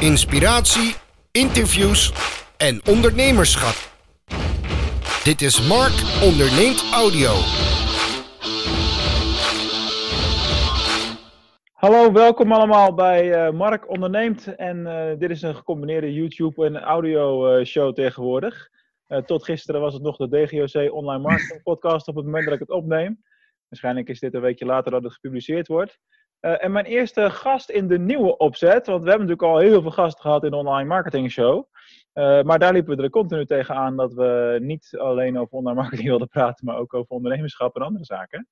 inspiratie, interviews en ondernemerschap. Dit is Mark Onderneemt Audio. Hallo, welkom allemaal bij eh, Mark Onderneemt. En eh, dit is een gecombineerde YouTube- en audio-show tegenwoordig. Eh, tot gisteren was het nog de DGOC Online Marketing Podcast op het moment dat ik het opneem. Waarschijnlijk is dit een weekje later dat het gepubliceerd wordt. Uh, en mijn eerste gast in de nieuwe opzet, want we hebben natuurlijk al heel veel gasten gehad in de Online Marketing Show. Uh, maar daar liepen we er continu tegenaan dat we niet alleen over online marketing wilden praten, maar ook over ondernemerschap en andere zaken.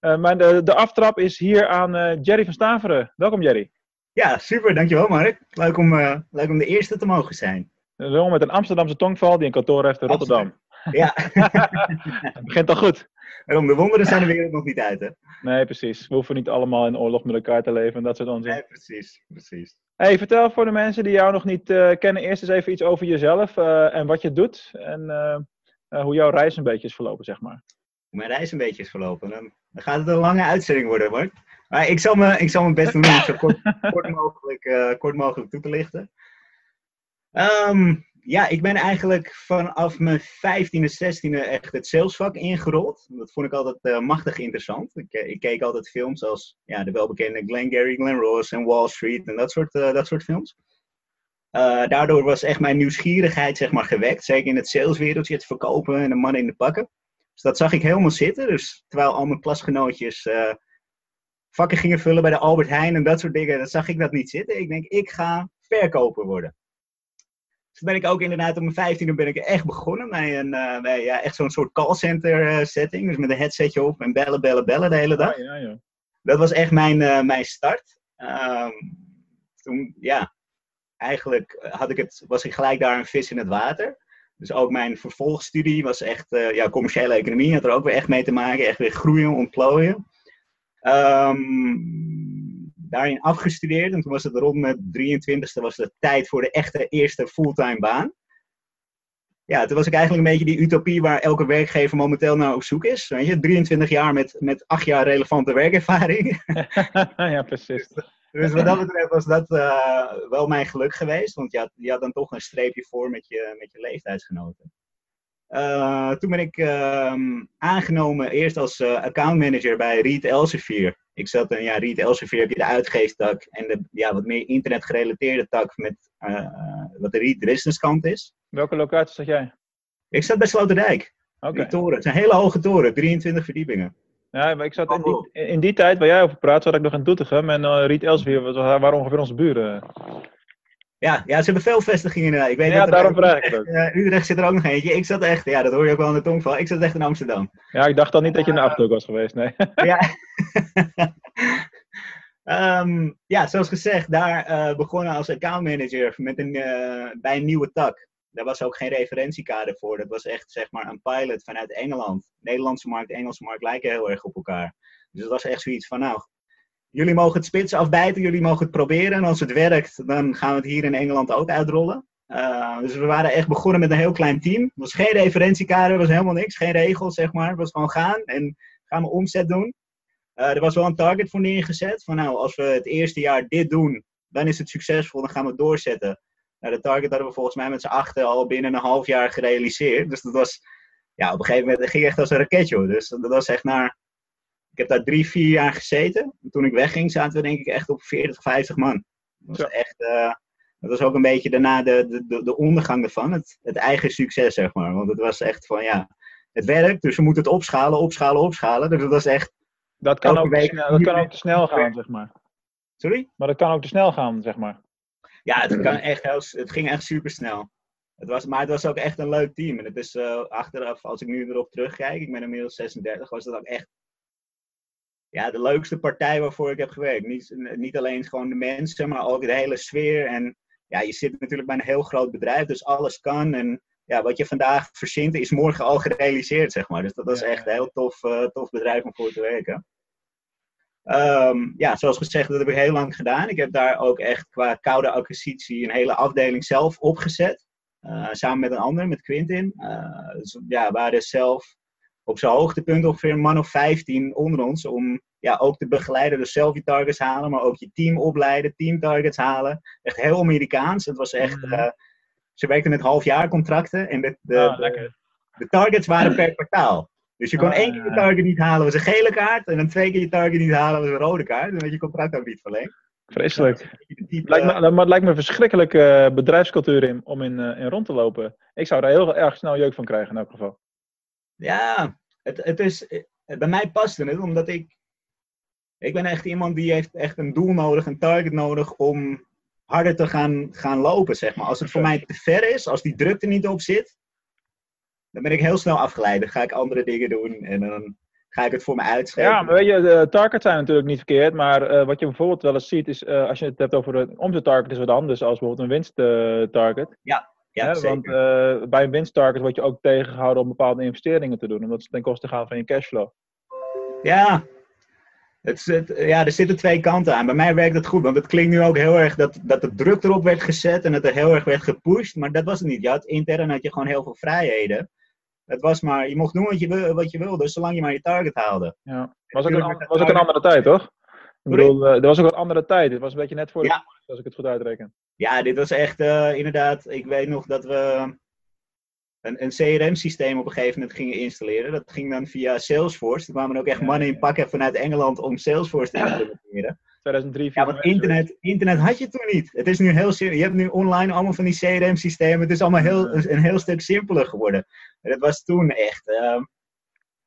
Uh, maar de, de aftrap is hier aan Jerry van Staveren. Welkom Jerry. Ja, super, dankjewel Mark. Leuk om, leuk om de eerste te mogen zijn. Een met een Amsterdamse tongval die een kantoor heeft in Rotterdam. Ja. Het begint al goed. En om de wonderen zijn de wereld nog niet uit, hè? Nee, precies. We hoeven niet allemaal in oorlog met elkaar te leven en dat soort onzin. Nee, precies. precies. Hey, vertel voor de mensen die jou nog niet uh, kennen, eerst eens even iets over jezelf uh, en wat je doet. En uh, hoe jouw reis een beetje is verlopen, zeg maar. Hoe mijn reis een beetje is verlopen. Dan, dan gaat het een lange uitzending worden, hoor. Maar ik zal, me, ik zal mijn best doen om het zo kort, kort, mogelijk, kort mogelijk toe te lichten. Um, ja, ik ben eigenlijk vanaf mijn 15e, 16e echt het salesvak ingerold. Dat vond ik altijd uh, machtig interessant. Ik, ik, keek altijd films als ja, de welbekende Glengarry, Glen Ross en Wall Street en dat soort, uh, dat soort films. Daardoor was echt mijn nieuwsgierigheid zeg maar, gewekt. Zeker in het saleswereldje, het verkopen en de mannen in de pakken. Dus dat zag ik helemaal zitten. Dus terwijl al mijn klasgenootjes vakken gingen vullen bij de Albert Heijn en dat soort dingen, dat zag ik dat niet zitten. Ik denk, ik ga verkoper worden. Dus ben ik ook inderdaad op mijn vijftiende ben ik echt begonnen bij, een, uh, bij ja, echt zo'n soort callcenter uh, setting. Dus met een headsetje op en bellen, bellen, bellen de hele dag. Ja, ja, ja. Dat was echt mijn, uh, mijn start. Um, toen, ja, eigenlijk had ik het, was ik gelijk daar een vis in het water. Dus ook mijn vervolgstudie was echt, ja, commerciële economie had er ook weer echt mee te maken. Echt weer groeien, ontplooien. Um, daarin afgestudeerd. En toen was het rond mijn 23e was het tijd voor de echte eerste fulltime baan. Ja, toen was ik eigenlijk een beetje die utopie waar elke werkgever momenteel naar op zoek is. Weet je, 23 jaar met, met 8 jaar relevante werkervaring. ja, precies. Dus wat dat betreft was dat uh, wel mijn geluk geweest. Want je had, je had dan toch een streepje voor met je, met je leeftijdsgenoten. Uh, toen ben ik uh, aangenomen eerst als uh, accountmanager bij Riet Elsevier. Ik zat een ja, Elsevier heb je de uitgeeftak en de ja, wat meer internetgerelateerde tak met wat de Riet business kant is. Welke locatie zat jij? Ik zat bij Sloterdijk. Oké. Die toren. Het een hele hoge toren, 23 verdiepingen. Ja, maar ik zat in die, in die tijd waar jij over praat, zat ik nog in Doetinchem. En uh, Riet Elsevier waren ongeveer onze buren. Ja, ja, ze hebben veel vestigingen inderdaad. Ik weet ja, dat daarom vraag ik het ook. Uh, Utrecht zit er ook nog eentje. Ik zat echt, ja, dat hoor je ook wel in de tongval. Ik zat echt in Amsterdam. Ja, ik dacht dan niet dat je in de Achterhoek was geweest, nee. ja. um, ja, zoals gezegd, daar uh, begonnen als accountmanager met een, uh, bij een nieuwe tak. Daar was ook geen referentiekader voor. Dat was echt zeg maar een pilot vanuit Engeland. Nederlandse markt, Engelse markt lijken heel erg op elkaar. Dus het was echt zoiets van, nou, jullie mogen het spits afbijten, jullie mogen het proberen. En als het werkt, dan gaan we het hier in Engeland ook uitrollen. Uh, dus we waren echt begonnen met een heel klein team. Er was geen referentiekader, was helemaal niks, geen regels zeg maar. Het was gewoon gaan en gaan we omzet doen. Uh, er was wel een target voor neergezet. Van nou, als we het eerste jaar dit doen, dan is het succesvol, dan gaan we het doorzetten. Nou, de target hadden we volgens mij met z'n achter al binnen een half jaar gerealiseerd. Dus dat was, ja, op een gegeven moment, ging echt als een raketje. Dus dat was echt naar, heb daar drie, vier jaar gezeten. En toen ik wegging, zaten we denk ik echt op 40, 50 man. Dat was echt, uh, dat was ook een beetje daarna de, de, de ondergang ervan. Het, het eigen succes, zeg maar. Want het was echt van, ja, het werkt, dus we moeten het opschalen, opschalen, opschalen. Dus dat was echt... Dat kan, ook te, snel, dat kan ook te snel gaan, zeg maar. Sorry? Maar dat kan ook te snel gaan, zeg maar. Ja, het, kan echt heel, het ging echt super snel. Het was, maar het was ook echt een leuk team. En het is uh, achteraf, als ik nu erop terugkijk, ik ben inmiddels 36, was dat ook echt ja, de leukste partij waarvoor ik heb gewerkt. Niet, niet alleen gewoon de mensen, maar ook de hele sfeer. En ja, je zit natuurlijk bij een heel groot bedrijf, dus alles kan. En ja, wat je vandaag verzint, is morgen al gerealiseerd, zeg maar. Dus dat was echt een heel tof, uh, tof bedrijf om voor te werken. Um, ja, zoals gezegd, dat heb ik heel lang gedaan. Ik heb daar ook echt qua koude acquisitie een hele afdeling zelf opgezet. Uh, samen met een ander, met Quintin. Uh, dus, ja, we waren zelf op zijn hoogtepunt ongeveer een man of 15 onder ons. Om ja, ook te begeleiden, dus zelf je targets halen, maar ook je team opleiden, team targets halen. Echt heel Amerikaans. Het was echt, Mhm. eh, ze werkten met halfjaarcontracten en de, de, Ah, de- lekker. de targets waren per kwartaal. Dus je kon Ah, één keer je target niet halen, was een gele kaart. En dan twee keer je target niet halen, was een rode kaart. Dan werd je contract ook niet verlengd. Vreselijk. Type, Lijkt me, maar het lijkt me een verschrikkelijke eh, bedrijfscultuur in, om in, eh, in rond te lopen. Ik zou daar heel erg snel jeuk van krijgen in elk geval. Ja, het, het is, eh, bij mij paste het, omdat ik, ik ben echt iemand die heeft echt een doel nodig, een target nodig om harder te gaan, gaan lopen, zeg maar. Als het voor mij te ver is, als die druk er niet op zit, dan ben ik heel snel afgeleid. Dan ga ik andere dingen doen en dan ga ik het voor me uitschrijven. Ja, maar weet je, de targets zijn natuurlijk niet verkeerd. Maar eh, wat je bijvoorbeeld wel eens ziet, is eh, als je het hebt over een omzettarget, is wat anders als bijvoorbeeld een winsttarget. ja, Hè, zeker. want eh, bij een winsttarget word je ook tegengehouden om bepaalde investeringen te doen, omdat ze ten koste gaan van je cashflow. Ja. Het zit, ja, er zitten twee kanten aan. Bij mij werkt het goed, want het klinkt nu ook heel erg dat, dat de druk erop werd gezet en dat er heel erg werd gepusht. Maar dat was het niet. Je had, intern had je gewoon heel veel vrijheden. Het was maar, je mocht doen wat je, wat je wilde, zolang je maar je target haalde. Ja. Was ook, een, was ook een andere tijd, toch? Ik bedoel, eh, er was ook een andere tijd. Het was een beetje net voor de Ja. als ik het goed uitreken. Ja, dit was echt eh, inderdaad. Ik weet nog dat we een, een CRM-systeem op een gegeven moment gingen installeren. Dat ging dan via Salesforce. Er kwamen ook echt mannen in pakken vanuit Engeland om Salesforce te implementeren. 2003, Ja, want internet, internet had je toen niet. Het is nu heel simpel. Je hebt nu online allemaal van die CRM-systemen. Het is allemaal heel, een, heel stuk simpeler geworden. En dat was toen echt. ehm,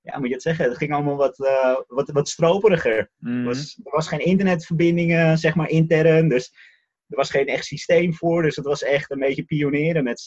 ja, moet je het zeggen? Het ging allemaal wat, eh, wat, wat stroperiger. Mhm. Er was, er was geen internetverbindingen, zeg maar, intern. Dus er was geen echt systeem voor. Dus het was echt een beetje pionieren met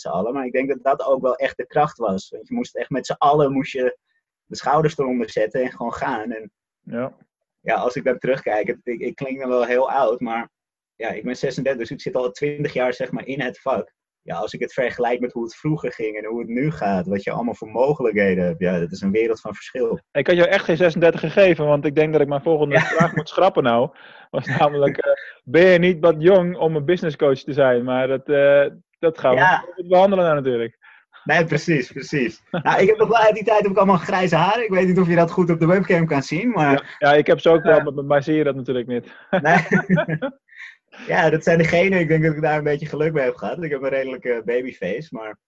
z'n allen. Maar ik denk dat dat ook wel echt de kracht was. Want je moest echt met z'n allen moest je de schouders eronder zetten en gewoon gaan. En Ja. ja, als ik dan terugkijk, het, ik, ik klink dan wel heel oud, maar ja, ik ben 36, dus ik zit al 20 jaar zeg maar in het vak. Ja, als ik het vergelijk met hoe het vroeger ging en hoe het nu gaat, wat je allemaal voor mogelijkheden hebt, ja, dat is een wereld van verschil. Ik had jou echt geen 36 gegeven, want ik denk dat ik mijn volgende Ja. vraag moet schrappen nou. Was namelijk, eh, ben je niet wat jong om een business coach te zijn? Maar dat, eh, dat gaan we Ja. behandelen nou natuurlijk. Nee, precies, precies. Nou, ik heb nog wel uit die tijd heb ik allemaal grijze haren. Ik weet niet of je dat goed op de webcam kan zien, maar Ja, ik heb ze ook wel, maar bij mij zie je dat natuurlijk niet. nee. ja, dat zijn degenen. Ik denk dat ik daar een beetje geluk mee heb gehad. Ik heb een redelijke babyface, maar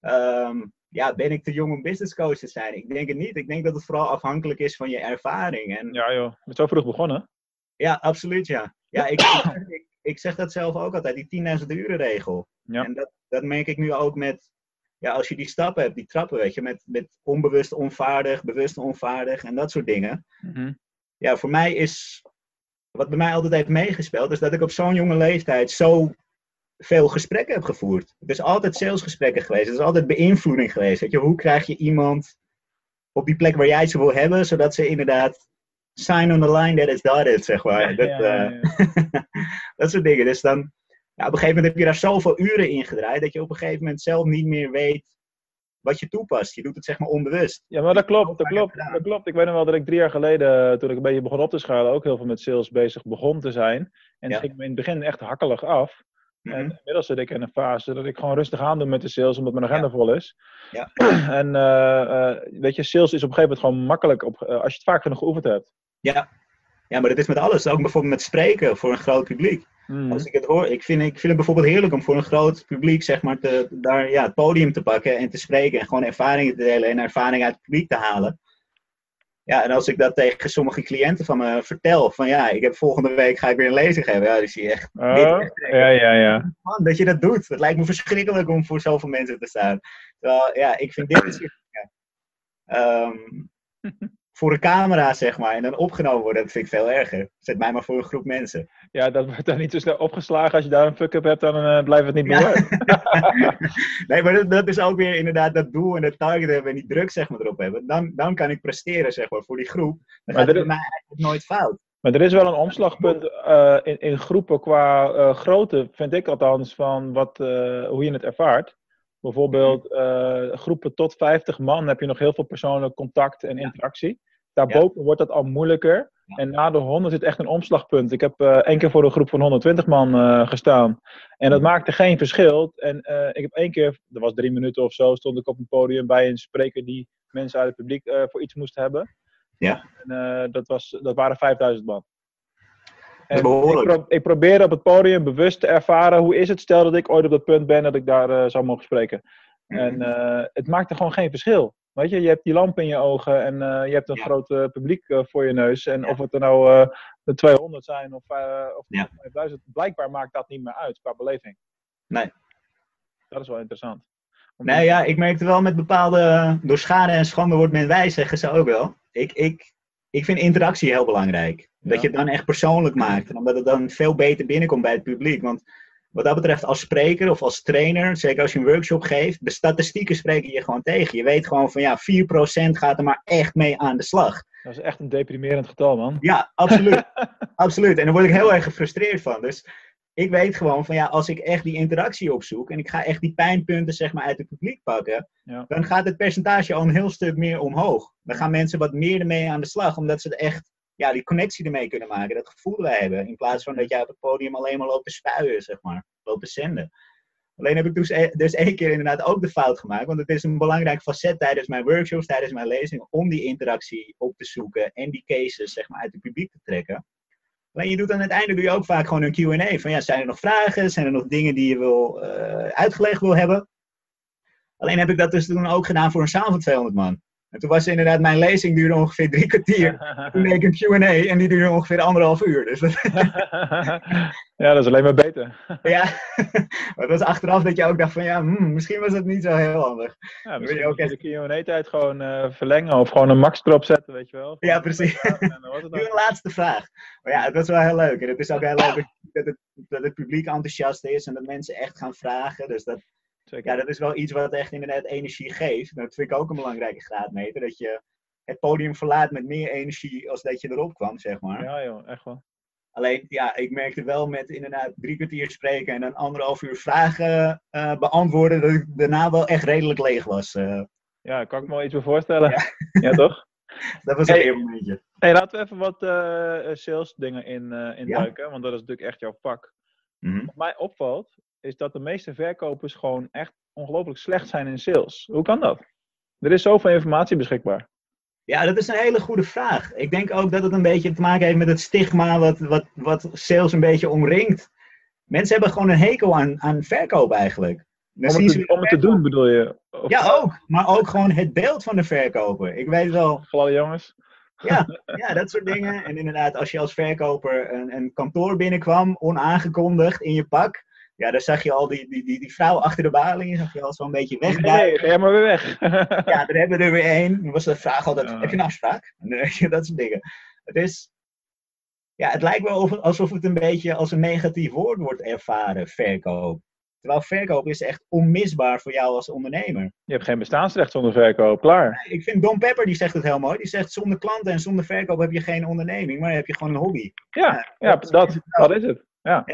ehm, ja, ben ik te jong om business coach te zijn? Ik denk het niet. Ik denk dat het vooral afhankelijk is van je ervaring. En Ja joh, je bent zo vroeg begonnen. Ja, absoluut ja. Ja, ik, ik, ik, zeg dat zelf ook altijd, die 10.000 uren regel. Ja. En dat, dat merk ik nu ook met, ja, als je die stappen hebt, die trappen, weet je, met, met onbewust onvaardig, bewust onvaardig en dat soort dingen. Mhm. Ja, voor mij is, wat bij mij altijd heeft meegespeeld, is dat ik op zo'n jonge leeftijd zo veel gesprekken heb gevoerd. Het is altijd salesgesprekken geweest, het is altijd beïnvloeding geweest. Weet je, hoe krijg je iemand op die plek waar jij ze wil hebben, zodat ze inderdaad sign on the line that is dotted, zeg maar. dat, Ja, ja, eh, dat soort dingen. Dus dan, op een gegeven moment heb je daar zoveel uren in gedraaid, dat je op een gegeven moment zelf niet meer weet wat je toepast. Je doet het zeg maar onbewust. Ja, maar dat klopt, dat klopt, dat klopt. Ik weet nog wel dat ik drie jaar geleden, toen ik een beetje begon op te schalen, ook heel veel met sales bezig begon te zijn. En Ja. ging me in het begin echt hakkelig af. Mhm. En inmiddels zit ik in een fase dat ik gewoon rustig aan doe met de sales, omdat mijn agenda vol is. Ja. En eh, eh, weet je, sales is op een gegeven moment gewoon makkelijk op, eh, als je het vaak genoeg geoefend hebt. Ja. Ja, maar dat is met alles. Ook bijvoorbeeld met spreken voor een groot publiek. Mhm. Als ik het hoor, ik vind, ik vind het bijvoorbeeld heerlijk om voor een groot publiek zeg maar, te, daar, ja, het podium te pakken en te spreken. En gewoon ervaringen te delen en ervaringen uit het publiek te halen. Ja, en als ik dat tegen sommige cliënten van me vertel, van ja, ik heb volgende week ga ik weer een lezing geven. Ja, die zie je echt, Oh, ja, ja, ja. man, dat je dat doet. Het lijkt me verschrikkelijk om voor zoveel mensen te staan. Terwijl, ja, ik vind dit is, ja, ehm, voor een camera, zeg maar, en dan opgenomen worden, dat vind ik veel erger. Zet mij maar voor een groep mensen. Ja, dat wordt dan niet zo snel opgeslagen. Als je daar een fuck-up hebt, dan eh, blijft het niet Ja. behoord. nee, maar dat, dat is ook weer inderdaad dat doel en dat target hebben en die druk zeg maar, erop hebben. Dan, dan kan ik presteren zeg maar, voor die groep. Dan Maar gaat het bij mij eigenlijk nooit fout. Maar er is wel een omslagpunt eh, in, in groepen qua eh, grootte, vind ik althans, van wat, hoe je het ervaart. Bijvoorbeeld eh, groepen tot 50 man heb je nog heel veel persoonlijk contact en interactie. Daarboven wordt dat al moeilijker. En na de 100 zit echt een omslagpunt. Ik heb eh één keer voor een groep van 120 man eh, gestaan. En dat maakte geen verschil. En ik heb één keer, dat was drie minuten of zo, stond ik op een podium bij een spreker die mensen uit het publiek voor iets moest hebben. Ja. En, dat, was, dat waren 5000 man. En. Ik, pro- ik probeerde op het podium bewust te ervaren hoe is het, stel dat ik ooit op dat punt ben dat ik daar eh, zou mogen spreken. En eh, het maakte gewoon geen verschil. Weet je, je hebt die lamp in je ogen en eh, je hebt een Ja. groot publiek voor je neus. En Ja. of het er nou de 200 zijn of, of Ja. 5000, blijkbaar maakt dat niet meer uit qua beleving. Nee. Dat is wel interessant. Om Nou ja, ik merkte wel met bepaalde. Door schade en schande wordt men wijs, zeggen ze ook wel. Ik, ik, ik vind interactie heel belangrijk. Dat Ja. je het dan echt persoonlijk maakt. En omdat het dan veel beter binnenkomt bij het publiek. Want wat dat betreft, als spreker of als trainer, zeker als je een workshop geeft, de statistieken spreken je gewoon tegen. Je weet gewoon van ja, 4% gaat er maar echt mee aan de slag. Dat is echt een deprimerend getal, man. Ja, absoluut. absoluut. En daar word ik heel erg gefrustreerd van. Dus ik weet gewoon van ja, als ik echt die interactie opzoek en ik ga echt die pijnpunten zeg maar uit het publiek pakken, Ja. dan gaat het percentage al een heel stuk meer omhoog. Dan gaan mensen wat meer ermee aan de slag, omdat ze er echt ja, die connectie ermee kunnen maken, dat gevoel hebben. In plaats van dat jij op het podium alleen maar loopt te spuien, zeg maar, loopt te zenden. Alleen heb ik dus, e- dus één keer inderdaad ook de fout gemaakt, want het is een belangrijk facet tijdens mijn workshops, tijdens mijn lezingen, om die interactie op te zoeken en die cases zeg maar uit het publiek te trekken. Alleen je doet aan het einde doe je ook vaak gewoon een Q&A. Van ja, zijn er nog vragen? Zijn er nog dingen die je wil, eh, uitgelegd wil hebben? Alleen heb ik dat dus toen ook gedaan voor een zaal van 200 man. En toen was inderdaad, mijn lezing duurde ongeveer drie kwartier. Toen deed ik een Q&A en die duurde ongeveer anderhalf uur. Dus dat, ja, dat is alleen maar beter. ja, maar het was achteraf dat je ook dacht van ja, hmm, misschien was het niet zo heel handig. Ja, misschien je ook de Q&A-tijd gewoon eh, verlengen of gewoon een max erop zetten, weet je wel. Ja, precies. Nu een laatste vraag. Maar ja, het was wel heel leuk. En het is ook heel leuk dat het, dat het publiek enthousiast is en dat mensen echt gaan vragen. Dus dat, Zeker. ja, dat is wel iets wat echt inderdaad energie geeft. Dat vind ik ook een belangrijke graadmeter. Dat je het podium verlaat met meer energie als dat je erop kwam, zeg maar. Ja, joh, echt wel. Alleen, ja, ik merkte wel met inderdaad drie kwartier spreken en dan anderhalf uur vragen eh, beantwoorden, dat ik daarna wel echt redelijk leeg was. Eh, Ja, kan ik me wel iets voorstellen. Ja, toch? dat was Hey. een momentje. Hey, laten we even wat eh, sales dingen in, induiken, want dat is natuurlijk echt jouw vak. Mhm. Wat mij opvalt, is dat de meeste verkopers gewoon echt ongelooflijk slecht zijn in sales. Hoe kan dat? Er is zoveel informatie beschikbaar. Ja, dat is een hele goede vraag. Ik denk ook dat het een beetje te maken heeft met het stigma wat, wat, wat sales een beetje omringt. Mensen hebben gewoon een hekel aan, aan verkoop eigenlijk. Dan Om het, te, om het te doen bedoel je? Of, Ja, ook. Maar ook gewoon het beeld van de verkoper. Ik weet wel, Gladde jongens. ja, ja, dat soort dingen. En inderdaad, als je als verkoper een, een kantoor binnenkwam, onaangekondigd in je pak. Ja, dan zag je al die, die, die, die vrouw achter de balie, zag je al zo'n beetje wegduiken. Nee, ga jij maar weer weg. Ja, daar hebben we er weer één. Dan was de vraag altijd, Ja. heb je een afspraak? Dan dat soort dingen. Het is... Ja, het lijkt wel of- alsof het een beetje als een negatief woord wordt ervaren, verkoop. Terwijl verkoop is echt onmisbaar voor jou als ondernemer. Je hebt geen bestaansrecht zonder verkoop, klaar. Ik vind Don Pepper, die zegt het heel mooi. Die zegt, zonder klanten en zonder verkoop heb je geen onderneming, maar heb je gewoon een hobby. Ja, ja dat, dat is het. Ja.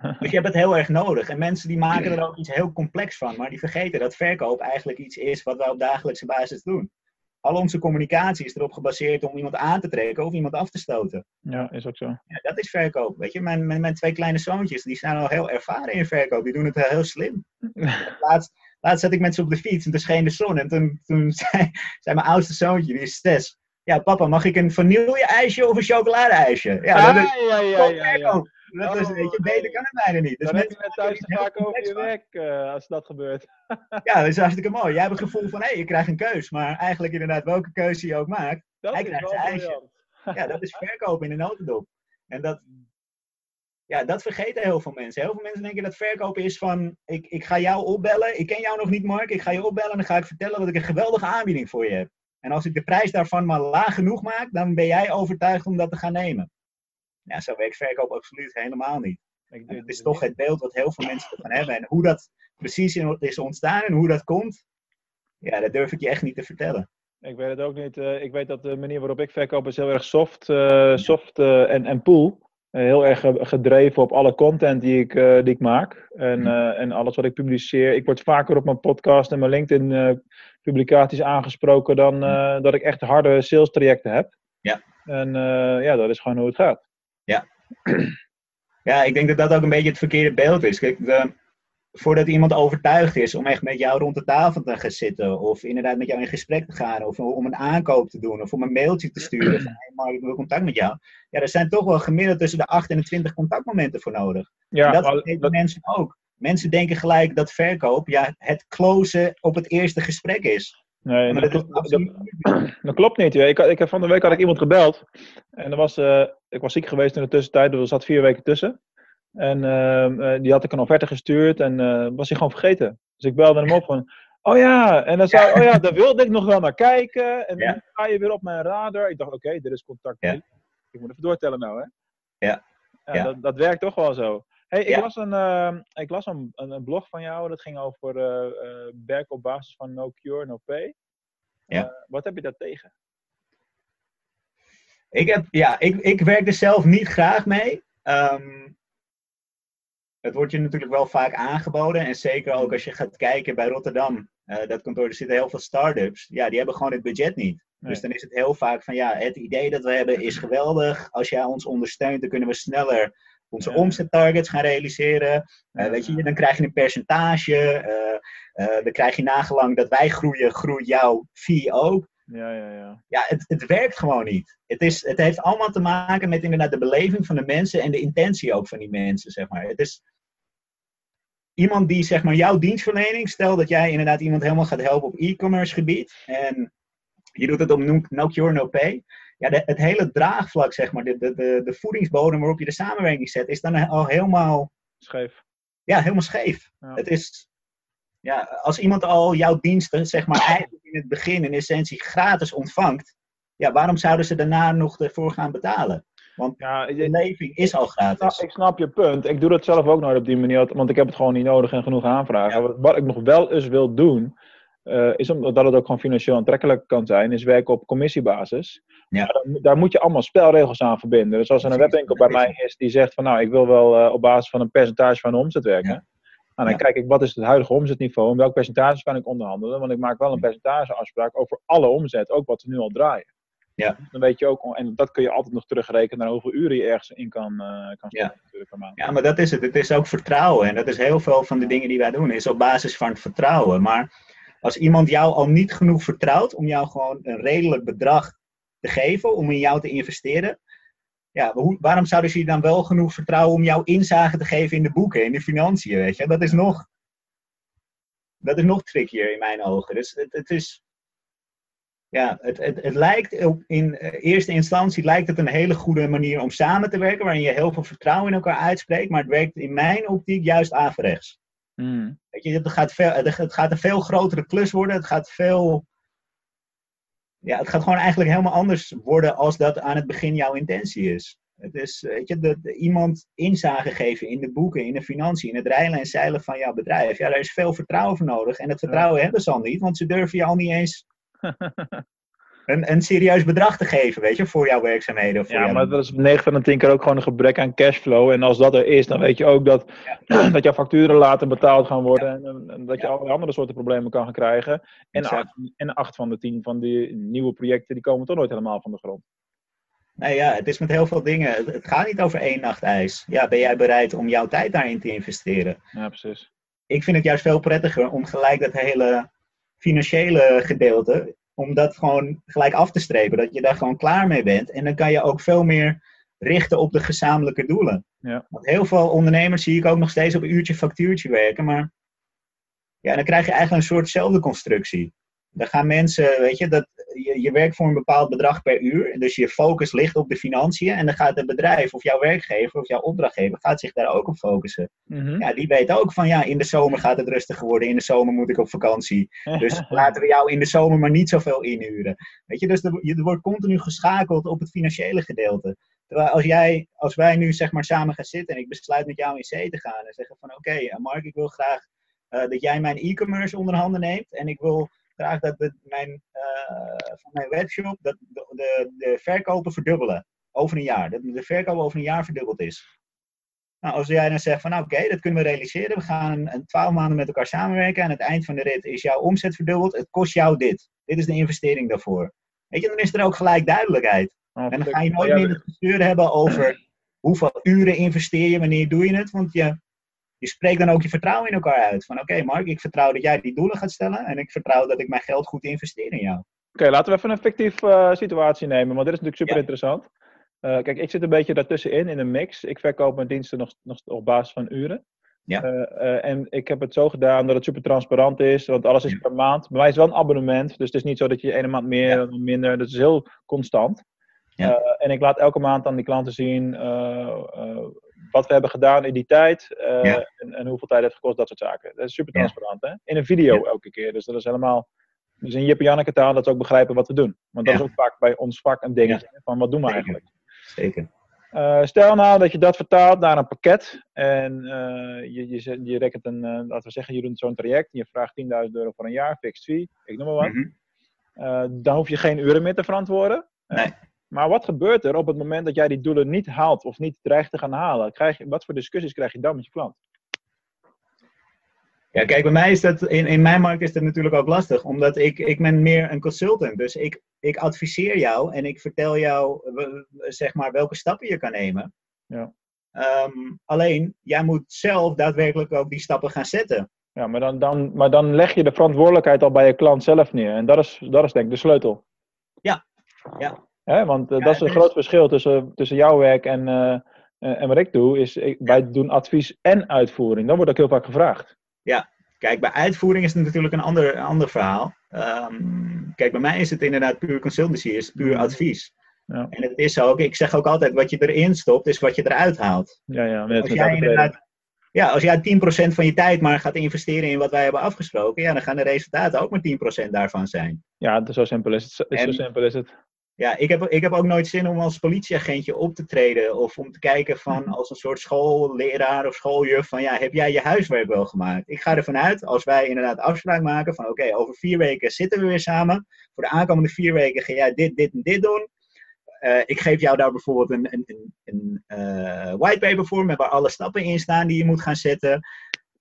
Dus je hebt het heel erg nodig. En mensen die maken er ook iets heel complex van, maar die vergeten dat verkoop eigenlijk iets is wat wij op dagelijkse basis doen. Al onze communicatie is erop gebaseerd om iemand aan te trekken of iemand af te stoten. ja, is ook zo. Ja, dat is verkoop. Weet je, mijn, mijn, mijn twee kleine zoontjes, die zijn al heel ervaren in verkoop. Die doen het heel slim. Laatst, laatst zat ik met ze op de fiets en toen scheen de zon. En toen, toen zei, zei mijn oudste zoontje, die is zes. Ja, papa, mag ik een vanille-ijsje of een chocolade-ijsje? Ja, dat is ja, ja, gewoon ja, ja. Dat is, weet je, nee. beter kan het bijna niet. Dus Dan heb je thuis te vaak over je werk eh, als dat gebeurt. Ja, dat is hartstikke mooi. Jij hebt het gevoel van, hé, je krijgt een keus. Maar eigenlijk inderdaad, welke keuze je ook maakt. Dat Hij is krijgt zijn ijsje. Ja, dat is verkoop in de notendop. En dat, ja, dat vergeten heel veel mensen. Heel veel mensen denken dat verkopen is van, ik, ik ga jou opbellen. Ik ken jou nog niet, Mark. Ik ga je opbellen en dan ga ik vertellen dat ik een geweldige aanbieding voor je heb. En als ik de prijs daarvan maar laag genoeg maak, dan ben jij overtuigd om dat te gaan nemen. Ja, zo werkt verkoop absoluut helemaal niet. Ik- het is toch het beeld wat heel veel mensen ervan hebben. En hoe dat precies is ontstaan en hoe dat komt, ja, dat durf ik je echt niet te vertellen. Ik weet het ook niet. eh, ik weet dat de manier waarop ik verkoop is heel erg soft, eh, soft eh, en, en pool. Heel erg ge- gedreven op alle content die ik, die ik maak. En, eh, en alles wat ik publiceer. Ik word vaker op mijn podcast en mijn LinkedIn publicaties aangesproken dan eh, dat ik echt harde sales trajecten heb. Ja. En ja, dat is gewoon hoe het gaat. Ja, ik denk dat dat ook een beetje het verkeerde beeld is. Kijk, de, voordat iemand overtuigd is om echt met jou rond de tafel te gaan zitten. Of inderdaad met jou in gesprek te gaan. Of om een aankoop te doen. Of om een mailtje te sturen. Van, hey Mark, ik wil contact met jou. Ja, er zijn toch wel gemiddeld tussen de 8 en de 20 contactmomenten voor nodig. Ja, en dat weten mensen ook. Mensen denken gelijk dat verkoop ja, het closen op het eerste gesprek is. Nee, dat, dat, dat, klopt niet. Ik, ik, van de week had ik iemand gebeld. En er was, uh, ik was ziek geweest in de tussentijd. Er zat vier weken tussen. En uh, die had ik een offerte gestuurd en uh, was hij gewoon vergeten. Dus ik belde hem op van, oh ja, en dan zei oh ja, daar wilde ik nog wel naar kijken. En dan ga je weer op mijn radar. Ik dacht, oké, okay, dit is contact. Ja. Ik moet even doortellen nou, hè. Ja. ja. Dat, dat werkt toch wel zo. Hey, ik las, een, uh, ik las een, een, blog van jou, dat ging over werk op basis van no cure, no pay. Ja. wat heb je daar tegen? Ik, heb, ja, ik, ik werk er zelf niet graag mee. Um, het wordt je natuurlijk wel vaak aangeboden. En zeker ook als je gaat kijken bij Rotterdam, uh, dat kantoor, er zitten heel veel start-ups. Ja, die hebben gewoon het budget niet. Dus dan is het heel vaak van ja, het idee dat we hebben is geweldig. Als jij ons ondersteunt, dan kunnen we sneller onze ja. omzettargets gaan realiseren. Uh, weet je, dan krijg je een percentage. Uh, dan krijg je nagelang dat wij groeien, groeit jouw fee ook. Ja, ja, ja. Ja, het, het werkt gewoon niet. Het, is, het heeft allemaal te maken met inderdaad de beleving van de mensen en de intentie ook van die mensen, zeg maar. Het is iemand die, zeg maar, jouw dienstverlening, stel dat jij inderdaad iemand helemaal gaat helpen op e-commerce gebied en je doet het op no, no cure, no pay. Ja, de, het hele draagvlak, zeg maar, de, de, de, de voedingsbodem waarop je de samenwerking zet, is dan al helemaal... Scheef. Ja, helemaal scheef. Het is, ja, als iemand al jouw diensten, zeg maar, eigenlijk in het begin in essentie gratis ontvangt, ja, waarom zouden ze daarna nog ervoor gaan betalen? Want ja, de leving is al gratis. Ik snap je punt. Ik doe dat zelf ook nooit op die manier, want ik heb het gewoon niet nodig en genoeg aanvragen. Wat ik nog wel eens wil doen, uh, is omdat het ook gewoon financieel aantrekkelijk kan zijn, is werken op commissiebasis. Ja. Dan, daar moet je allemaal spelregels aan verbinden. Dus als er een webwinkel bij mij is die zegt van nou, ik wil wel uh, op basis van een percentage van de omzet werken. Nou, dan kijk ik wat is het huidige omzetniveau en welk percentage kan ik onderhandelen. Want ik maak wel een percentageafspraak over alle omzet, ook wat we nu al draaien. Ja. Dan weet je ook, en dat kun je altijd nog terugrekenen naar hoeveel uren je ergens in kan, uh, kan ja. per maand. Ja, maar dat is het. Het is ook vertrouwen. En dat is heel veel van de dingen die wij doen, is op basis van vertrouwen. Maar als iemand jou al niet genoeg vertrouwt om jou gewoon een redelijk bedrag te geven, om in jou te investeren, ja, hoe, waarom zouden ze je dan wel genoeg vertrouwen om jouw inzage te geven in de boeken, in de financiën, weet je? Dat is nog, dat is nog trickier in mijn ogen. Dus het, het is, ja, het, het, het lijkt in eerste instantie lijkt het een hele goede manier om samen te werken, waarin je heel veel vertrouwen in elkaar uitspreekt, maar het werkt in mijn optiek juist averechts. Mm. Weet je, het gaat, veel, het gaat een veel grotere klus worden, het gaat veel, ja, het gaat gewoon eigenlijk helemaal anders worden als dat aan het begin jouw intentie is. Het is, weet je, de, iemand inzage geven in de boeken, in de financiën, in het rijlen en zeilen van jouw bedrijf. Ja, daar is veel vertrouwen voor nodig. En dat vertrouwen hebben ze al niet, want ze durven je al niet eens een, een serieus bedrag te geven, weet je, voor jouw werkzaamheden. Voor ja, maar dat is 9 van de 10 keer ook gewoon een gebrek aan cashflow. En als dat er is, dan weet je ook dat, dat jouw facturen later betaald gaan worden. En, en, dat je allerlei andere soorten problemen kan gaan krijgen. En, acht, en acht van de 10 van die nieuwe projecten, die komen toch nooit helemaal van de grond. Nee, ja, het is met heel veel dingen. Het gaat niet over één nacht ijs. Ja, ben jij bereid om jouw tijd daarin te investeren? Ja, precies. Ik vind het juist veel prettiger om gelijk dat hele financiële gedeelte om dat gewoon gelijk af te strepen. Dat je daar gewoon klaar mee bent. En dan kan je ook veel meer richten op de gezamenlijke doelen. Ja. Want heel veel ondernemers zie ik ook nog steeds op uurtje factuurtje werken. Maar ja, dan krijg je eigenlijk een soortzelfde constructie. Dan gaan mensen, weet je, dat, je, je werkt voor een bepaald bedrag per uur. Dus je focus ligt op de financiën. En dan gaat het bedrijf of jouw werkgever of jouw opdrachtgever gaat zich daar ook op focussen. Mhm. Ja, die weet ook van ja, in de zomer gaat het rustiger worden. In de zomer moet ik op vakantie. Dus laten we jou in de zomer maar niet zoveel inhuren. Weet je, dus er, er wordt continu geschakeld op het financiële gedeelte. Terwijl als, jij, als wij nu zeg maar samen gaan zitten en ik besluit met jou in C te gaan en zeggen van oké, Mark, ik wil graag uh, dat jij mijn e-commerce onder handen neemt en ik wil graag dat mijn, uh, van mijn webshop dat de, de, de, verkopen verdubbelen over een jaar. Dat de verkoop over een jaar verdubbeld is. Nou, als jij dan zegt van nou, oké, dat kunnen we realiseren. We gaan een twaalf maanden met elkaar samenwerken. Aan het eind van de rit is jouw omzet verdubbeld. Het kost jou dit. Dit is de investering daarvoor. Weet je, dan is er ook gelijk duidelijkheid. Oh, en dan ga je nooit meer het gezeur hebben over hoeveel uren investeer je, wanneer doe je het. Want je, je spreekt dan ook je vertrouwen in elkaar uit. Van oké, Mark, ik vertrouw dat jij die doelen gaat stellen en ik vertrouw dat ik mijn geld goed investeer in jou. Oké, laten we even een fictief uh, situatie nemen, want dit is natuurlijk super interessant. Uh, kijk, ik zit een beetje daartussenin in een mix. Ik verkoop mijn diensten nog, nog op basis van uren. Ja. Uh, en ik heb het zo gedaan dat het super transparant is, want alles is per maand. Bij mij is het wel een abonnement, dus het is niet zo dat je ene maand meer ja. of minder. Dat is heel constant. Ja. en ik laat elke maand aan die klanten zien wat we hebben gedaan in die tijd en, en, hoeveel tijd het gekost, dat soort zaken. Dat is super transparant, hè? In een video elke keer, dus dat is helemaal dus in Jip en Janneke taal dat ze ook begrijpen wat we doen. Want dat is ook vaak bij ons vak een dingetje. Van wat doen we eigenlijk? Zeker. Uh, stel nou dat je dat vertaalt naar een pakket. En uh, je, je, je rekent een, uh, laten we zeggen, je doet zo'n traject. En je vraagt 10.000 euro voor een jaar, fixed fee. Ik noem maar wat. Mm -hmm. dan hoef je geen uren meer te verantwoorden. Nee. Maar wat gebeurt er op het moment dat jij die doelen niet haalt of niet dreigt te gaan halen? Krijg je, wat voor discussies krijg je dan met je klant? Ja, kijk, bij mij is dat, in, in mijn markt is dat natuurlijk ook lastig, omdat ik, ik ben meer een consultant. Dus ik, ik adviseer jou en ik vertel jou, zeg maar, welke stappen je kan nemen. Ja. Um, alleen, jij moet zelf daadwerkelijk ook die stappen gaan zetten. Ja, maar dan, dan, maar dan leg je de verantwoordelijkheid al bij je klant zelf neer. En dat is, dat is denk ik de sleutel. Ja, ja. Hè? Want ja, dat is een groot is... verschil tussen, tussen jouw werk en, uh, en wat ik doe. Is, ik, wij doen advies en uitvoering. Dan wordt ook heel vaak gevraagd. Ja, kijk, bij uitvoering is het natuurlijk een ander, een ander verhaal. Um, kijk, bij mij is het inderdaad puur consultancy, is puur advies. Ja. En het is ook, ik zeg ook altijd, wat je erin stopt, is wat je eruit haalt. Ja, ja, als jij inderdaad, ja, als jij 10% van je tijd maar gaat investeren in wat wij hebben afgesproken, ja, dan gaan de resultaten ook maar 10% daarvan zijn. Ja, zo simpel is het. En, zo simpel is het. Ja, ik heb, ik heb ook nooit zin om als politieagentje op te treden. Of om te kijken van als een soort schoolleraar of schooljuf van ja, heb jij je huiswerk wel gemaakt? Ik ga ervan uit, als wij inderdaad afspraak maken van oké, over vier weken zitten we weer samen. Voor de aankomende vier weken ga jij dit, dit en dit doen. Uh, ik geef jou daar bijvoorbeeld een, een, een, een uh, whitepaper voor met waar alle stappen in staan die je moet gaan zetten.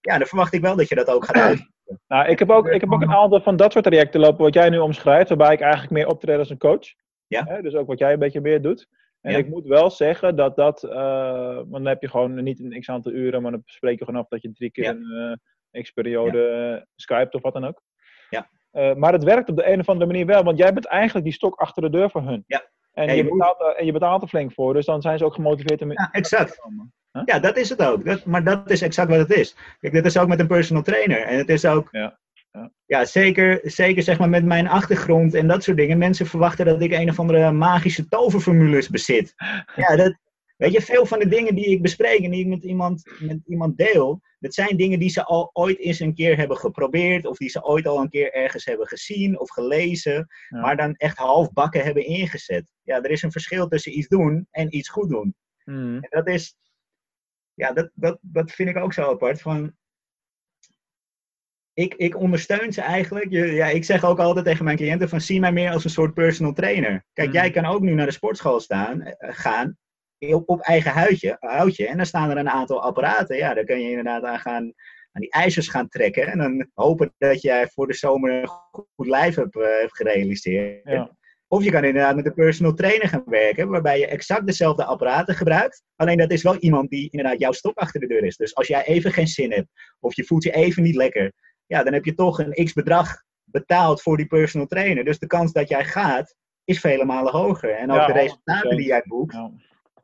Ja, dan verwacht ik wel dat je dat ook gaat uitvoeren. Nou, ik heb, ook, ik heb ook een aantal van dat soort trajecten lopen wat jij nu omschrijft, waarbij ik eigenlijk meer optreed als een coach. Ja. Hè? Dus ook wat jij een beetje meer doet. En ik moet wel zeggen dat dat, uh, want dan heb je gewoon niet een x aantal uren, maar dan spreek je gewoon af dat je drie keer een uh, x-periode ja. skypt of wat dan ook. Ja. Uh, maar het werkt op de een of andere manier wel, want jij bent eigenlijk die stok achter de deur voor hun. Ja. En, je, je betaalt, moet... en je betaalt er flink voor, dus dan zijn ze ook gemotiveerd om. Ja, exact. Te komen. Huh? Ja, dat is het ook. Dat, maar dat is exact wat het is. Kijk, dit is ook met een personal trainer. En het is ook. Ja. Ja. zeker, zeker zeg maar met mijn achtergrond en dat soort dingen. Mensen verwachten dat ik een of andere magische toverformules bezit. Ja, dat, weet je, veel van de dingen die ik bespreek en die ik met iemand, met iemand deel, dat zijn dingen die ze al ooit eens een keer hebben geprobeerd, of die ze ooit al een keer ergens hebben gezien of gelezen, ja. maar dan echt halfbakken hebben ingezet. Ja, er is een verschil tussen iets doen en iets goed doen. Mm. En dat is, ja, dat, dat, dat vind ik ook zo apart. Van, ik, ik ondersteun ze eigenlijk. Je, ja, ik zeg ook altijd tegen mijn cliënten van zie mij meer als een soort personal trainer. Kijk, mm. jij kan ook nu naar de sportschool staan, uh, gaan op, op eigen huidje, houtje. En dan staan er een aantal apparaten. Ja, daar kan je inderdaad aan gaan aan die ijzers gaan trekken. En dan hopen dat jij voor de zomer een goed lijf hebt, uh, hebt gerealiseerd. Ja. Of je kan inderdaad met een personal trainer gaan werken, waarbij je exact dezelfde apparaten gebruikt. Alleen dat is wel iemand die inderdaad jouw stok achter de deur is. Dus als jij even geen zin hebt, of je voelt je even niet lekker, ja, dan heb je toch een x bedrag betaald voor die personal trainer. Dus de kans dat jij gaat, is vele malen hoger. En ook Ja, de resultaten die jij boekt, Ja.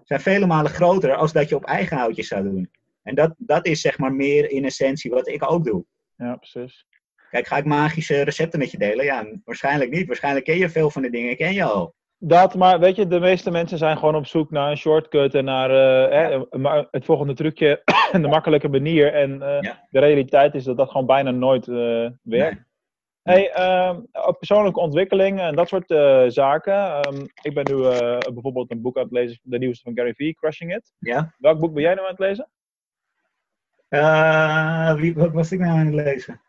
zijn vele malen groter als dat je op eigen houtje zou doen. En dat, dat is zeg maar meer in essentie wat ik ook doe. ja, precies. Kijk, ga ik magische recepten met je delen? Ja, waarschijnlijk niet. Waarschijnlijk ken je veel van de dingen, ken je al. Dat, maar weet je, de meeste mensen zijn gewoon op zoek naar een shortcut en naar eh, hè, het volgende trucje en de makkelijke manier. En eh, Ja. de realiteit is dat dat gewoon bijna nooit eh, werkt. Hey, ehm, op persoonlijke ontwikkeling en dat soort zaken. Ehm, ik ben nu bijvoorbeeld een boek aan het lezen, de nieuwste van Gary Vee, Crushing It. Ja? Welk boek ben jij nu aan het lezen? Wie, wat was ik nou aan het lezen?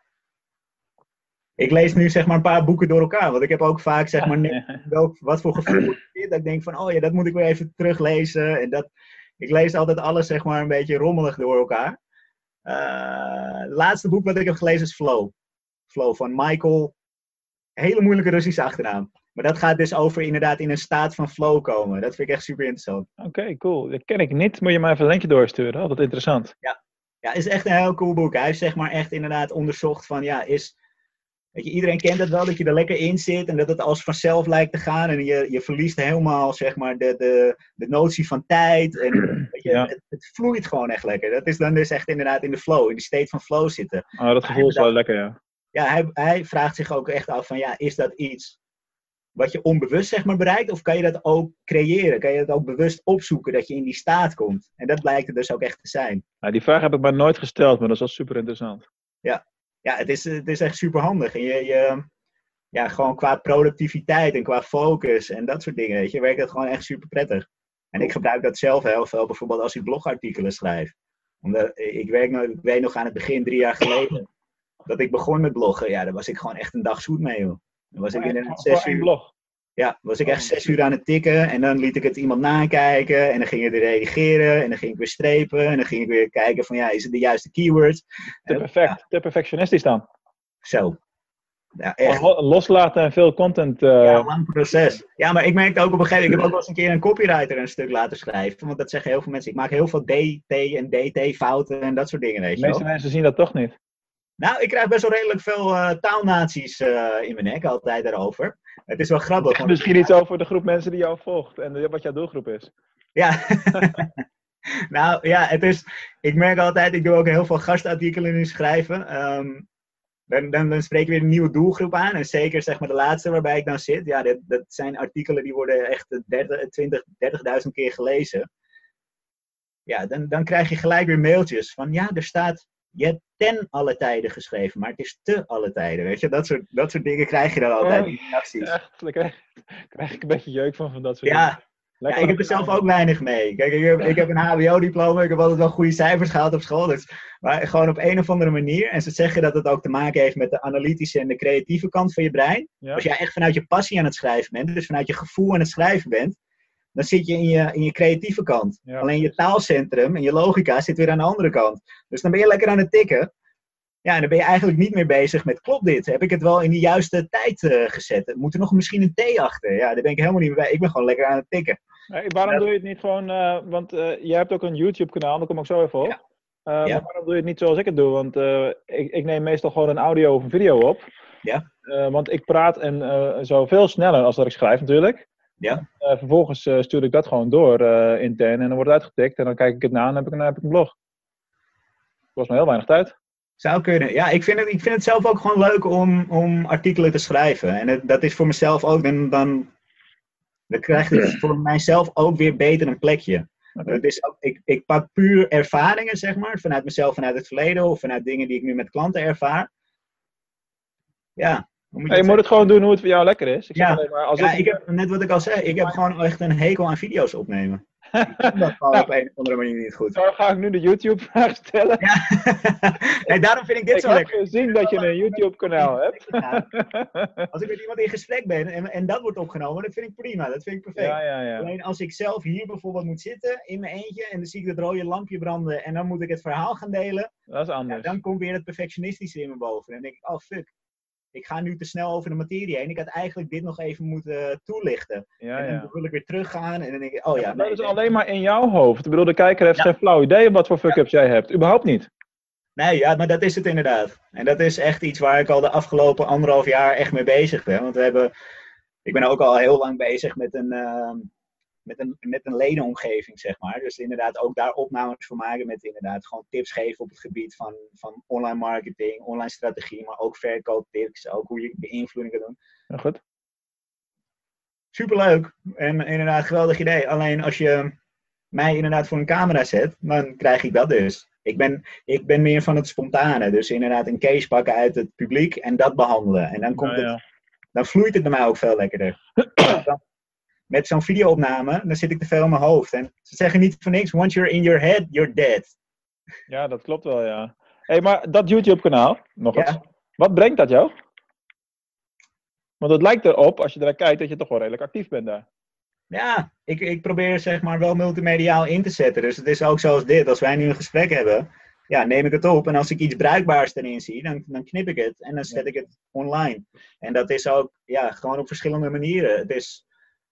Ik lees nu zeg maar een paar boeken door elkaar. Want ik heb ook vaak zeg maar net welk, wat voor gevoel. Dat ik denk van, oh ja, dat moet ik weer even teruglezen. En dat, ik lees altijd alles zeg maar een beetje rommelig door elkaar. Eh, het laatste boek wat ik heb gelezen is Flow. Flow van Michael. Hele moeilijke Russische achternaam. Maar dat gaat dus over inderdaad in een staat van flow komen. Dat vind ik echt super interessant. Oké, cool. Dat ken ik niet. Moet je mij even een linkje doorsturen. Altijd interessant. Ja. Ja, is echt een heel cool boek. Hij heeft zeg maar echt inderdaad onderzocht van, ja, is... Weet je, iedereen kent het wel, dat je er lekker in zit en dat het als vanzelf lijkt te gaan. En je, je verliest helemaal, zeg maar, de, de, de notie van tijd. En weet je, Ja. het, het vloeit gewoon echt lekker. Dat is dan dus echt inderdaad in de flow, in die state van flow zitten. Oh, dat gevoel is wel lekker, ja. Ja, hij, hij vraagt zich ook echt af van, ja, is dat iets wat je onbewust zeg maar bereikt? Of kan je dat ook creëren? Kan je dat ook bewust opzoeken, dat je in die staat komt? En dat blijkt het dus ook echt te zijn. Nou, die vraag heb ik maar nooit gesteld, maar dat is wel super interessant. Ja, het is, het is echt super handig. En je, je, ja, gewoon qua productiviteit en qua focus en dat soort dingen, weet je, werkt dat gewoon echt super prettig. En ik gebruik dat zelf heel veel, bijvoorbeeld als ik blogartikelen schrijf. Omdat, ik, werk nog, ik weet nog aan het begin, drie jaar geleden, dat ik begon met bloggen. Ja, daar was ik gewoon echt een dag zoet mee, joh. Dan was ik zes één uur, blog. Ja, was ik echt zes uur aan het tikken en dan liet ik het iemand nakijken en dan ging ik er reageren en dan ging ik weer strepen en dan ging ik weer kijken van ja, is het de juiste keywords? Te perfect, te perfectionistisch dan. Zo. Ja, echt. Loslaten en veel content. eh, Ja, lang proces. Ja, maar ik merkte ook op een gegeven moment, ik heb ook wel eens een keer een copywriter een stuk laten schrijven. Want dat zeggen heel veel mensen. Ik maak heel veel D, T en DT fouten en dat soort dingen, weet de je meeste wel. mensen zien dat toch niet. Nou, ik krijg best wel redelijk veel eh, taalnaties eh, in mijn nek altijd daarover. Het is wel grappig. want- Misschien iets over de groep mensen die jou volgt en wat jouw doelgroep is. Ja. nou ja, het is. Ik merk altijd, ik doe ook heel veel gastartikelen nu schrijven. Ehm, dan, dan, dan spreek ik weer een nieuwe doelgroep aan. En zeker zeg maar de laatste waarbij ik dan zit. Ja, dat, dat zijn artikelen die worden echt 30, 20, 30.000 keer gelezen. Ja, dan, dan krijg je gelijk weer mailtjes van ja, er staat. Je hebt ten alle tijden geschreven, maar het is te alle tijden. Weet je, dat soort, dat soort dingen krijg je dan altijd in reacties. Echt, daar krijg, krijg ik een beetje jeuk van, van dat soort Ja, dingen. Ja, ik heb er zelf ook weinig mee. Kijk, ik heb, ik heb een HBO-diploma, ik heb altijd wel goede cijfers gehaald op school. Dus, maar gewoon op een of andere manier. En ze zeggen dat het ook te maken heeft met de analytische en de creatieve kant van je brein. Ja? Als jij echt vanuit je passie aan het schrijven bent, dus vanuit je gevoel aan het schrijven bent, dan zit je in je, in je creatieve kant. Ja, Alleen je taalcentrum en je logica zit weer aan de andere kant. Dus dan ben je lekker aan het tikken. Ja, en dan ben je eigenlijk niet meer bezig met, klopt dit? Heb ik het wel in de juiste tijd eh, gezet? Moet er nog misschien een T achter? Ja, daar ben ik helemaal niet meer bij. Ik ben gewoon lekker aan het tikken. Hey, waarom doe je het niet gewoon, eh, want eh jij hebt ook een YouTube-kanaal, daar kom ik zo even op. Ja. Ja. Maar waarom doe je het niet zoals ik het doe? Want ik, ik neem meestal gewoon een audio of een video op. Ja. Want ik praat en zo veel sneller als dat ik schrijf natuurlijk. Ja. Eh, vervolgens eh, stuur ik dat gewoon door eh, intern en dan wordt het uitgetikt. En dan kijk ik het na en dan heb ik, een- heb ik een blog. Kost me heel weinig tijd. Zou kunnen. Ja, ik vind het, ik vind het zelf ook gewoon leuk om, om artikelen te schrijven. En het- dat is voor mezelf ook, dan, dan, dan krijgt het voor mijzelf ook weer beter een plekje. Het is ook, ik, ik pak puur ervaringen, zeg maar, vanuit mezelf, vanuit het verleden of vanuit dingen die ik nu met klanten ervaar. Ja. Moet je Hey, je het moet het gewoon doen hoe het voor jou lekker is. Ik zeg Ja. alleen maar, als Ja, ik, ik heb net wat ik al zei, ik heb gewoon echt een hekel aan video's opnemen. Ik kan dat gewoon Nou. op een of andere manier niet goed. Zo ga ik nu de YouTube-vraag stellen. Ja. nee, daarom vind ik dit ik zo heb lekker. gezien dat je een YouTube-kanaal hebt. Als ik met iemand in gesprek ben en, en dat wordt opgenomen, dat vind ik prima. Dat vind ik perfect. ja, ja, ja. Alleen als ik zelf hier bijvoorbeeld moet zitten, in mijn eentje, en dan zie ik het rode lampje branden en dan moet ik het verhaal gaan delen, Dat is ja, anders. dan komt weer het perfectionistische in me boven. En dan denk ik, oh fuck, ik ga nu te snel over de materie heen. Ik had eigenlijk dit nog even moeten toelichten. Ja, en dan ja. wil ik weer teruggaan en dan denk ik, oh ja, dat nee, is nee. alleen maar in jouw hoofd. Ik bedoel, de kijker heeft geen flauw idee wat voor fuck-ups jij hebt. Überhaupt niet. Nee, ja, maar dat is het inderdaad. En dat is echt iets waar ik al de afgelopen anderhalf jaar echt mee bezig ben. Want we hebben, ik ben ook al heel lang bezig met een, ehm, met een, met een ledenomgeving, zeg maar. Dus inderdaad ook daar opnames voor maken met inderdaad gewoon tips geven op het gebied van, van online marketing, online strategie, maar ook verkooptips, ook hoe je beïnvloeding kan doen. Ja, goed. Superleuk en inderdaad geweldig idee. Alleen als je mij inderdaad voor een camera zet, dan krijg ik dat dus. Ik ben, ik ben meer van het spontane. Dus inderdaad een case pakken uit het publiek en dat behandelen. En dan, komt Ja, ja. Het, dan vloeit het bij mij ook veel lekkerder. Dan- met zo'n videoopname, dan zit ik te veel in mijn hoofd. En ze zeggen niet voor niks, once you're in your head, you're dead. Ja, dat klopt wel, ja. hey, maar dat YouTube-kanaal, nog Ja. eens. Wat brengt dat jou? Want het lijkt erop, als je erbij kijkt, dat je toch wel redelijk actief bent daar. Ja, ik, ik probeer zeg maar wel multimediaal in te zetten. Dus het is ook zoals dit. Als wij nu een gesprek hebben, ja, neem ik het op. En als ik iets bruikbaars erin zie, dan, dan knip ik het en dan zet ik het online. En dat is ook ja, gewoon op verschillende manieren. Het is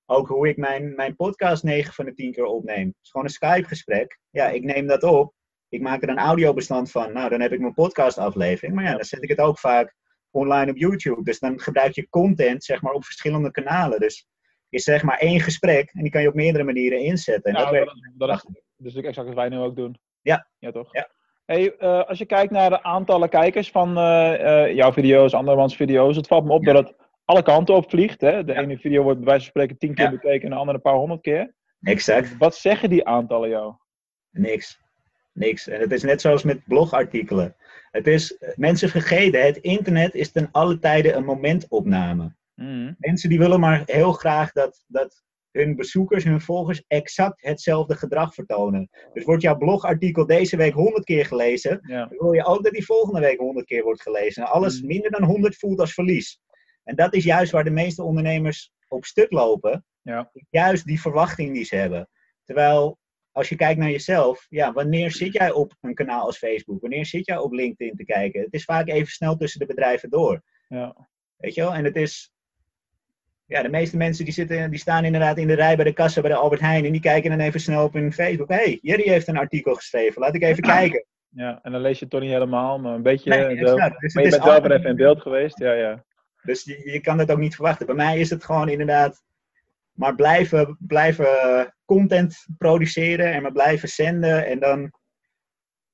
ook hoe ik mijn, mijn podcast 9 van de 10 keer opneem. Het is gewoon een Skype gesprek. Ja, ik neem dat op. ik maak er een audiobestand van. Nou, dan heb ik mijn podcastaflevering. Maar ja, dan zet ik het ook vaak online op YouTube. Dus dan gebruik je content, zeg maar, op verschillende kanalen. Dus is zeg maar één gesprek en die kan je op meerdere manieren inzetten. En dat dat, is, dat is natuurlijk exact wat wij nu ook doen. Ja. Ja, toch? Ja. Hey, eh, als je kijkt naar de aantallen kijkers van eh, eh, jouw video's, andermans video's, het valt me op Ja. dat het alle kanten op vliegt. Hè? De Ja. ene video wordt bij wijze van spreken tien keer Ja. bekeken en de andere een paar honderd keer. exact Wat zeggen die aantallen jou? niks. Niks. En het is net zoals met blogartikelen. Het is, mensen vergeten, het internet is ten alle tijde een momentopname. Mhm. Mensen die willen maar heel graag dat, dat hun bezoekers, hun volgers exact hetzelfde gedrag vertonen. Dus wordt jouw blogartikel deze week 100 keer gelezen, Ja. dan wil je ook dat die volgende week 100 keer wordt gelezen. En alles Mm. minder dan 100 voelt als verlies. En dat is juist waar de meeste ondernemers op stuk lopen. Ja. Juist die verwachting die ze hebben. Terwijl, als je kijkt naar jezelf, ja, wanneer zit jij op een kanaal als Facebook? Wanneer zit jij op LinkedIn te kijken? Het is vaak even snel tussen de bedrijven door. Ja. Weet je wel? En het is. Ja, de meeste mensen die, zitten, die staan inderdaad in de rij bij de kassa bij de Albert Heijn. En die kijken dan even snel op hun Facebook. Hé, hey, Jerry heeft een artikel geschreven. Laat ik even kijken. ja, en dan lees je het toch niet helemaal, maar een beetje. Nee, zo. exact. Dus maar het je bent altijd- even in beeld geweest. Ja, ja. Dus je, je kan dat ook niet verwachten. Bij mij is het gewoon inderdaad. Maar blijven, blijven content produceren en maar blijven zenden. En dan.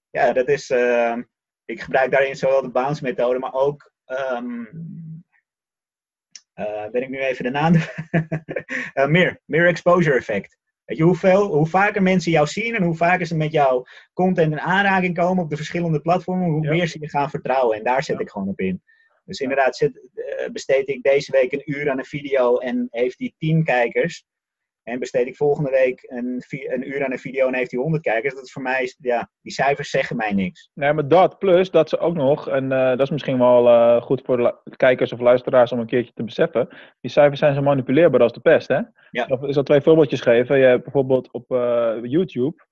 Ja, dat is. eh, ik gebruik daarin zowel de bounce methode, maar ook. ehm eh, ben ik nu even de naam? Eh, meer, meer exposure effect. Weet je, hoeveel, hoe vaker mensen jou zien en hoe vaker ze met jouw content in aanraking komen op de verschillende platformen, hoe Ja. meer ze je gaan vertrouwen. En daar zet Ja. ik gewoon op in. Dus inderdaad, zit, eh, besteed ik deze week een uur aan een video en heeft die 10 kijkers. En besteed ik volgende week een, een uur aan een video en heeft die 100 kijkers. Dat is voor mij, ja, die cijfers zeggen mij niks. Nee, maar dat, plus dat ze ook nog, en eh, dat is misschien wel eh, goed voor kijkers of luisteraars om een keertje te beseffen, die cijfers zijn zo manipuleerbaar als de pest, hè? Ja. Of, ik zal twee voorbeeldjes geven. Je hebt bijvoorbeeld op YouTube,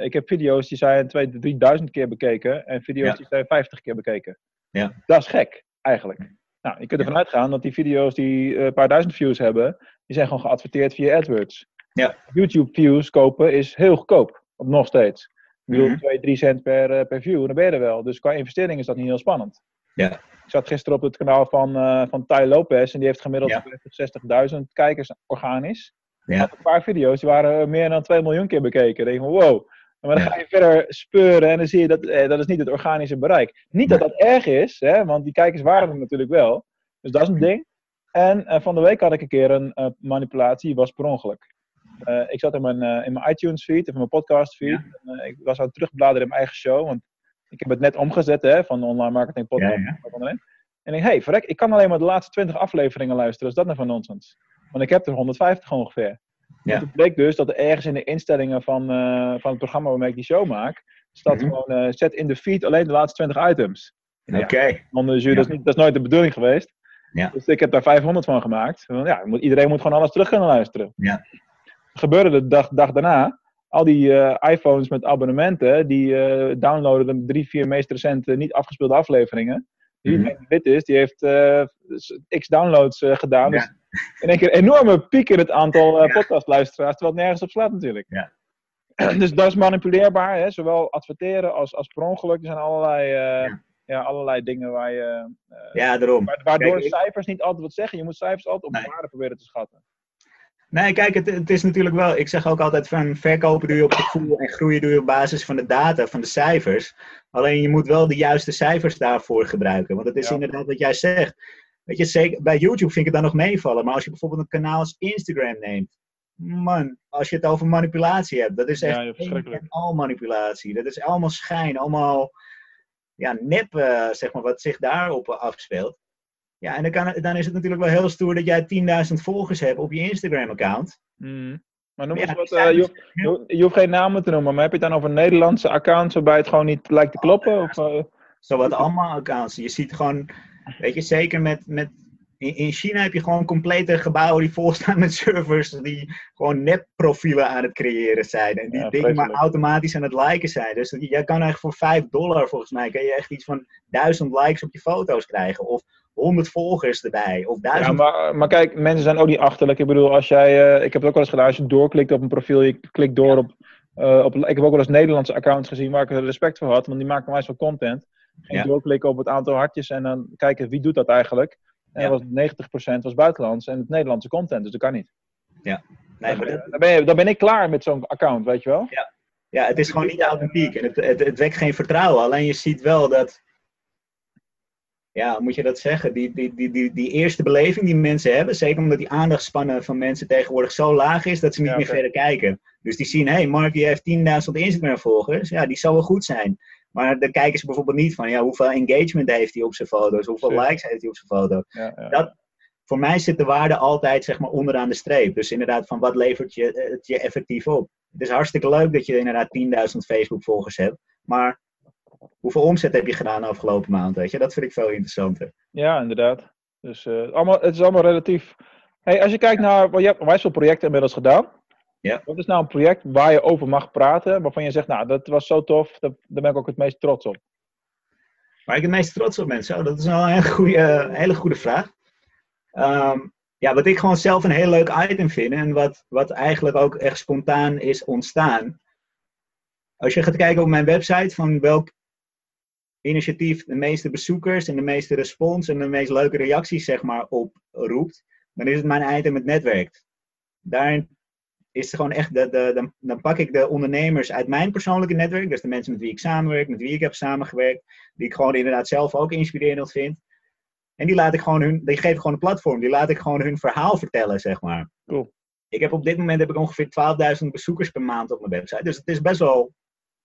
ik heb video's die zijn 2000, 3000 keer bekeken en video's Ja. die zijn 50 keer bekeken. Ja. Dat is gek, eigenlijk. Nou, je kunt ervan uitgaan dat die video's die eh, een paar duizend views hebben, die zijn gewoon geadverteerd via AdWords. Ja. YouTube views kopen is heel goedkoop, nog steeds. Ik bedoel. 2, 3 cent per, eh, per view, dan ben je er wel. Dus qua investering is dat niet heel spannend. Ja. Ik zat gisteren op het kanaal van, eh van Ty Lopez en die heeft gemiddeld Ja. 50, 60.000 kijkers organisch. Ja. Had Een paar video's die waren meer dan 2 miljoen keer bekeken. Dan denk van wow. Maar dan ga je verder speuren en dan zie je dat eh, dat is niet het organische bereik. Niet dat dat erg is, hè, want die kijkers waren er natuurlijk wel. Dus dat is een ding. En eh, van de week had ik een keer een eh, manipulatie, was per ongeluk. Eh, ik zat in mijn, in mijn iTunes feed, of mijn podcast feed. Ja. Ik was aan het terugbladeren in mijn eigen show, want ik heb het net omgezet hè, van de online marketing podcast. Ja, ja. En ik, hey, verrek, ik kan alleen maar de laatste 20 afleveringen luisteren. Is dat nou van nonsens? Want ik heb er 150 ongeveer. Ja. En Het bleek dus dat er ergens in de instellingen van, eh, van het programma waarmee ik die show maak, staat Mhm. gewoon, eh, zet in de feed alleen de laatste 20 items. Oké. Jury, Ja. dat, is niet, dat is nooit de bedoeling geweest. Ja. Dus ik heb daar 500 van gemaakt. Ja, iedereen moet gewoon alles terug kunnen luisteren. Ja. Gebeurde de dag, dag daarna. Al die eh, iPhones met abonnementen, die eh downloaden de drie, vier meest recente niet afgespeelde afleveringen. Die dit is, die heeft eh, x downloads eh, gedaan. Ja. Dus in één keer een enorme piek in het aantal eh Ja. podcastluisteraars, terwijl het nergens op slaat natuurlijk. Ja. Dus dat is manipuleerbaar, hè? zowel adverteren als, als per ongeluk. Er zijn allerlei, eh, Ja. ja. allerlei dingen waar je, eh, Ja, daarom. wa- waardoor Kijk, cijfers niet altijd wat zeggen. Je moet cijfers altijd op Nee. waarde proberen te schatten. Nee, kijk, het, het is natuurlijk wel. Ik zeg ook altijd van verkopen doe je op gevoel en groeien doe je op basis van de data, van de cijfers. Alleen je moet wel de juiste cijfers daarvoor gebruiken. Want het is Ja. inderdaad wat jij zegt. Weet je, zeker, bij YouTube vind ik het dan nog meevallen. Maar als je bijvoorbeeld een kanaal als Instagram neemt. Man, als je het over manipulatie hebt, dat is echt ja, en al manipulatie. Dat is allemaal schijn, allemaal ja, nep, eh, zeg maar, wat zich daarop afspeelt. Ja, en dan, kan, dan is het natuurlijk wel heel stoer dat jij 10.000 volgers hebt op je Instagram-account. Mm. Maar noem Ja, eens wat, eh, je, hoeft- je, hoeft- geen namen te noemen, maar heb je het dan over Nederlandse accounts waarbij het gewoon niet lijkt te kloppen? Of, eh, Zowat allemaal accounts. Je ziet gewoon, weet je, zeker met, met in, in China heb je gewoon complete gebouwen die volstaan met servers die gewoon nepprofielen aan het creëren zijn. En die Ja, dingen maar automatisch aan het liken zijn. Dus jij kan eigenlijk voor 5 dollar volgens mij, kan je echt iets van 1000 likes op je foto's krijgen. Of 100 volgers erbij. Of Ja, 1000 maar, maar kijk, mensen zijn ook niet achterlijk. Ik bedoel, als jij, eh, ik heb het ook wel eens gedaan, als je doorklikt op een profiel, je klikt door op eh, op, ik heb ook wel eens Nederlandse accounts gezien waar ik er respect voor had, want die maken wijs van En Ja. doorklikken op het aantal hartjes en dan kijken wie doet dat eigenlijk. En Ja. was 90% was buitenlands en het Nederlandse content, dus dat kan niet. Nee, maar dat- dan, ben je, dan ben ik klaar met zo'n account, weet je wel? Ja, het is gewoon niet authentiek en het, het, het wekt geen vertrouwen. Alleen je ziet wel dat, ja, moet je dat zeggen? Die, die, die, die, die eerste beleving die mensen hebben, zeker omdat die aandachtspannen van mensen tegenwoordig zo laag is dat ze niet Ja, meer verder kijken. Dus die zien, hé, hey, Mark die heeft 10.000 Instagram-volgers, ja, die zal wel goed zijn. Maar dan kijken ze bijvoorbeeld niet van, ja, hoeveel engagement heeft hij op zijn foto's, hoeveel Zeker. likes heeft hij op zijn foto. Ja, ja. Dat- Voor mij zit de waarde altijd, zeg maar, onderaan de streep. Dus inderdaad, van wat levert je, het je effectief op? Het is hartstikke leuk dat je inderdaad 10.000 Facebook-volgers hebt. Maar hoeveel omzet heb je gedaan de afgelopen maand? Weet je? Dat vind ik veel interessanter. Ja, inderdaad. Dus eh, allemaal, het is allemaal relatief. Hey, als je kijkt naar, want je hebt onwijs veel projecten inmiddels gedaan. Ja. Wat is nou een project waar je over mag praten, waarvan je zegt, nou, dat was zo tof, dat, daar ben ik ook het meest trots op. Waar ik het meest trots op ben, zo, dat is wel een hele goede, hele goede vraag. Ehm, ja, wat ik gewoon zelf een heel leuk item vind en wat, wat eigenlijk ook echt spontaan is ontstaan. Als je gaat kijken op mijn website van welk initiatief de meeste bezoekers en de meeste respons en de meest leuke reacties zeg maar oproept, dan is het mijn item het netwerkt. Daarin is gewoon echt, de, de, dan, dan pak ik de ondernemers uit mijn persoonlijke netwerk, dus de mensen met wie ik samenwerk, met wie ik heb samengewerkt, die ik gewoon inderdaad zelf ook inspirerend vind. En die laat ik gewoon hun, die geef ik gewoon een platform, die laat ik gewoon hun verhaal vertellen, zeg maar. Cool. Ik heb op dit moment heb ik ongeveer 12.000 bezoekers per maand op mijn website. Dus het is best wel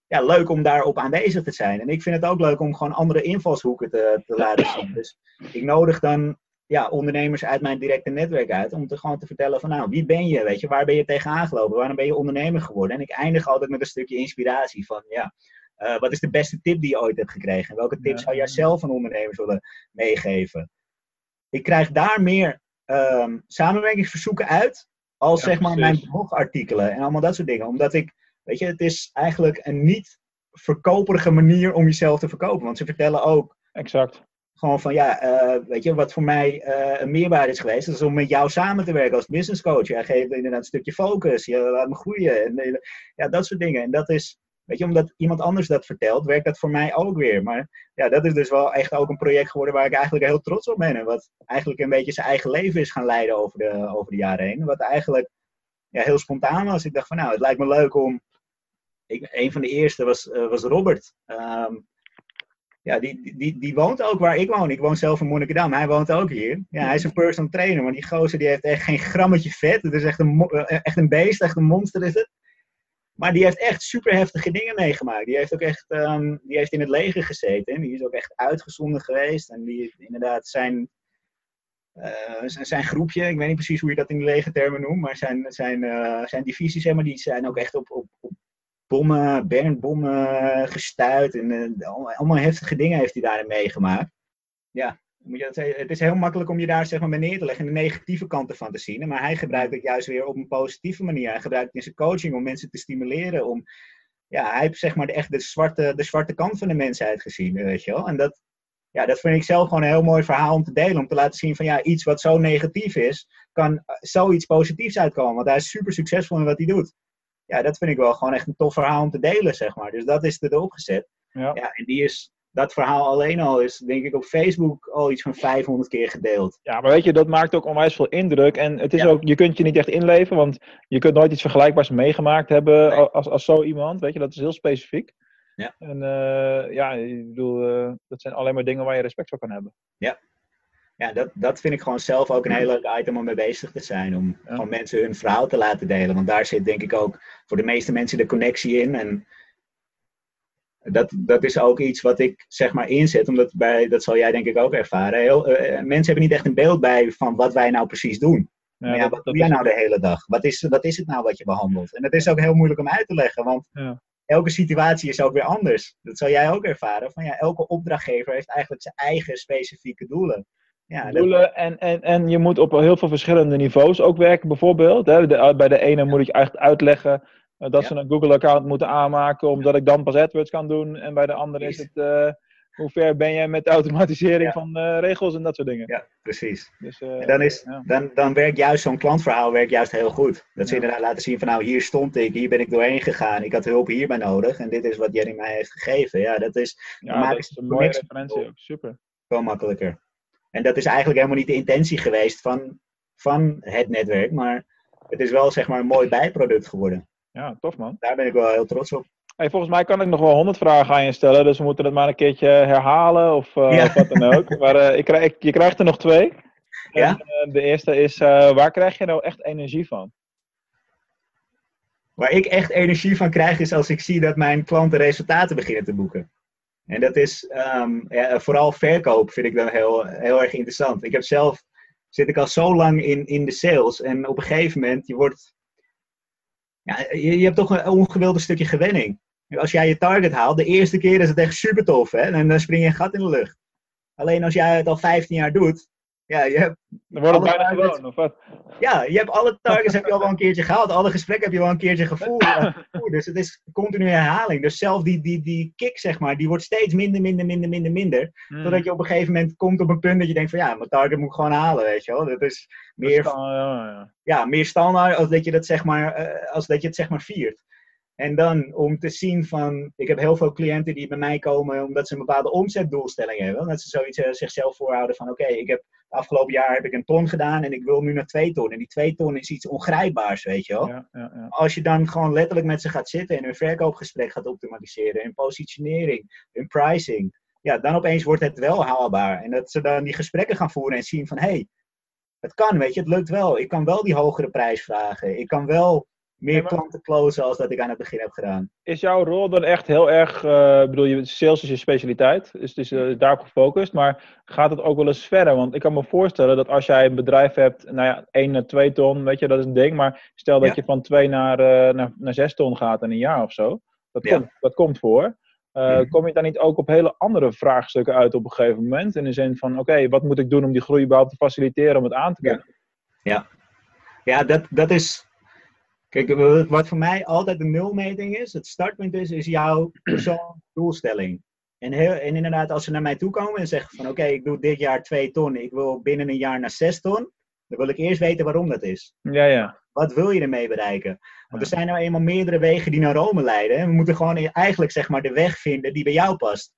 ja, leuk om daarop aanwezig te zijn. En ik vind het ook leuk om gewoon andere invalshoeken te, te laten zien. Dus ik nodig dan ja, ondernemers uit mijn directe netwerk uit om te gewoon te vertellen van nou, wie ben je, weet je, waar ben je tegenaan gelopen, waarom ben je ondernemer geworden? En ik eindig altijd met een stukje inspiratie van ja, eh, wat is de beste tip die je ooit hebt gekregen? En welke tips Ja. zou jij zelf aan ondernemers willen meegeven? Ik krijg daar meer ehm, samenwerkingsverzoeken uit als Ja, zeg maar precies. mijn blogartikelen en allemaal dat soort dingen. Omdat ik, weet je, het is eigenlijk een niet verkoperige manier om jezelf te verkopen. Want ze vertellen ook Exact. Gewoon van ja, eh, weet je, wat voor mij eh, een meerwaarde is geweest, is om met jou samen te werken als business coach. Jij geeft inderdaad een stukje focus, je laat me groeien. En, eh, ja, dat soort dingen. En dat is, weet je, omdat iemand anders dat vertelt, werkt dat voor mij ook weer. Maar ja, dat is dus wel echt ook een project geworden waar ik eigenlijk heel trots op ben. En wat eigenlijk een beetje zijn eigen leven is gaan leiden over de, over de jaren heen. Wat eigenlijk ja, heel spontaan was. Ik dacht van nou, het lijkt me leuk om. Een van de eerste was, was Robert. Ehm, ja, die, die, die woont ook waar ik woon. Ik woon zelf in Monnikendam. Hij woont ook hier. Ja, hij is een personal trainer. Maar die gozer die heeft echt geen grammetje vet. Het is echt een, eh, echt een beest, echt een monster is het. Maar die heeft echt super heftige dingen meegemaakt. Die heeft ook echt, ehm, die heeft in het leger gezeten. Die is ook echt uitgezonden geweest. En die inderdaad zijn, eh, zijn, zijn groepje, ik weet niet precies hoe je dat in de legertermen noemt, maar zijn, zijn, eh, zijn divisies, zeg maar, die zijn ook echt op, op, op bommen, Bernbommen gestuurd. En eh, allemaal, heftige dingen heeft hij daarin meegemaakt. Ja, moet je dat zeggen? het is heel makkelijk om je daar zeg maar, neer te leggen en de negatieve kant ervan te zien. Maar hij gebruikt het juist weer op een positieve manier. Hij gebruikt het in zijn coaching om mensen te stimuleren. Om, ja, hij heeft zeg maar echt de zwarte, de zwarte kant van de mensheid gezien, weet je wel. En dat, ja, dat vind ik zelf gewoon een heel mooi verhaal om te delen. Om te laten zien van ja, iets wat zo negatief is, kan eh, zoiets positiefs uitkomen. Want hij is super succesvol in wat hij doet. Ja, dat vind ik wel gewoon echt een tof verhaal om te delen, zeg maar. Dus dat is erop gezet. Ja. Ja, en die is, dat verhaal alleen al is, denk ik, op Facebook al iets van 500 keer gedeeld. Ja, maar weet je, dat maakt ook onwijs veel indruk. En het is Ja. ook, je kunt je niet echt inleven, want je kunt nooit iets vergelijkbaars meegemaakt hebben Nee. als, als zo iemand. Weet je, dat is heel specifiek. Ja. En eh, ja, ik bedoel, eh, dat zijn alleen maar dingen waar je respect voor kan hebben. Ja, dat, dat vind ik gewoon zelf ook een heel leuk item om mee bezig te zijn. Om Ja. gewoon mensen hun verhaal te laten delen. Want daar zit denk ik ook voor de meeste mensen de connectie in. En dat, dat is ook iets wat ik zeg maar inzet. Omdat bij, dat zal jij denk ik ook ervaren. Heel, eh, mensen hebben niet echt een beeld bij van wat wij nou precies doen. Ja, Maar ja, wat dat doe jij nou de hele dag? Wat is, wat is het nou wat je behandelt? En dat is ook heel moeilijk om uit te leggen. Want Ja. elke situatie is ook weer anders. Dat zal jij ook ervaren. Van ja, elke opdrachtgever heeft eigenlijk zijn eigen specifieke doelen. Ja, dat- doelen en, en, en je moet op heel veel verschillende niveaus ook werken, bijvoorbeeld. Hè. De- bij de ene moet ik echt uitleggen eh, dat Ja. ze een Google-account moeten aanmaken, omdat ik dan pas AdWords kan doen. En bij de andere is het, eh, hoe ver ben jij met de automatisering Ja. van eh, regels en dat soort dingen. Ja, precies. Dus, En dan, is, ja. dan, dan werkt juist zo'n klantverhaal werkt juist heel goed. Dat ze inderdaad laten zien van nou, hier stond ik, hier ben ik doorheen gegaan, ik had hulp hierbij nodig en dit is wat Jerry mij heeft gegeven. Ja, dat is ja, dat is een mooie referentie ook. Super. veel makkelijker. En dat is eigenlijk helemaal niet de intentie geweest van, van het netwerk, maar het is wel zeg maar een mooi bijproduct geworden. Ja, tof man. Daar ben ik wel heel trots op. Hey, volgens mij kan ik nog wel honderd vragen aan je stellen, dus we moeten het maar een keertje herhalen of, eh, Ja. of wat dan ook. Maar eh, ik krijg, je krijgt er nog twee. Ja? En, eh, de eerste is, waar krijg je nou echt energie van? Waar ik echt energie van krijg is als ik zie dat mijn klanten resultaten beginnen te boeken. En dat is ehm, ja, vooral verkoop vind ik dan heel, heel erg interessant. Ik heb zelf, zit ik al zo lang in, in de sales en op een gegeven moment, je wordt, ja, je, je hebt toch een ongewilde stukje gewenning. Als jij je target haalt, de eerste keer is het echt super tof hè? en dan spring je een gat in de lucht. Alleen als jij het al 15 jaar doet, ja, je hebt Dan wordt het Alle bijna targets- gewoon, of wat? ja, je hebt alle targets heb je al wel een keertje gehaald. Alle gesprekken heb je wel een keertje gevoeld. gevoerd. Dus het is continue herhaling. Dus zelf die, die, die kick, zeg maar, die wordt steeds minder, minder, minder, minder, minder. Hmm. Totdat je op een gegeven moment komt op een punt dat je denkt van ja, mijn target moet ik gewoon halen, weet je wel. Dat is meer, Dat ja, ja. ja, meer standaard als dat je, dat, zeg maar, eh, als dat je het zeg maar viert. En dan om te zien van, ik heb heel veel cliënten die bij mij komen omdat ze een bepaalde omzetdoelstelling hebben. Omdat ze zoiets eh, zichzelf voorhouden van, oké, ik heb afgelopen jaar heb ik een ton gedaan en ik wil nu naar twee ton. En die twee ton is iets ongrijpbaars, weet je wel. Ja, ja, ja. Als je dan gewoon letterlijk met ze gaat zitten en hun verkoopgesprek gaat optimaliseren, hun positionering, hun pricing, ja, dan opeens wordt het wel haalbaar. En dat ze dan die gesprekken gaan voeren en zien van, hé, hey, het kan, weet je, het lukt wel. Ik kan wel die hogere prijs vragen. Ik kan wel meer Ja, maar- klanten closen als dat ik aan het begin heb gedaan. Is jouw rol dan echt heel erg, ik bedoel, je, sales is je specialiteit, dus het is eh, daarop gefocust, maar gaat het ook wel eens verder? Want ik kan me voorstellen dat als jij een bedrijf hebt, nou ja, 1 naar 2 ton, weet je, dat is een ding, maar stel dat Ja. je van 2 naar, eh, naar, naar 6 ton gaat in een jaar of zo, dat, Ja. komt, dat komt voor. Mhm. Kom je dan niet ook op hele andere vraagstukken uit op een gegeven moment? In de zin van, oké, wat moet ik doen om die groei überhaupt te faciliteren, om het aan te Ja. kunnen? Ja, dat, dat is. Kijk, wat voor mij altijd de nulmeting is, het startpunt is, is jouw persoonlijke doelstelling. En, heel, en inderdaad, als ze naar mij toe komen en zeggen van oké, ik doe dit jaar 2 ton, ik wil binnen een jaar naar 6 ton, dan wil ik eerst weten waarom dat is. Ja, ja. Wat wil je ermee bereiken? Want er zijn nou eenmaal meerdere wegen die naar Rome leiden. En we moeten gewoon eigenlijk zeg maar de weg vinden die bij jou past.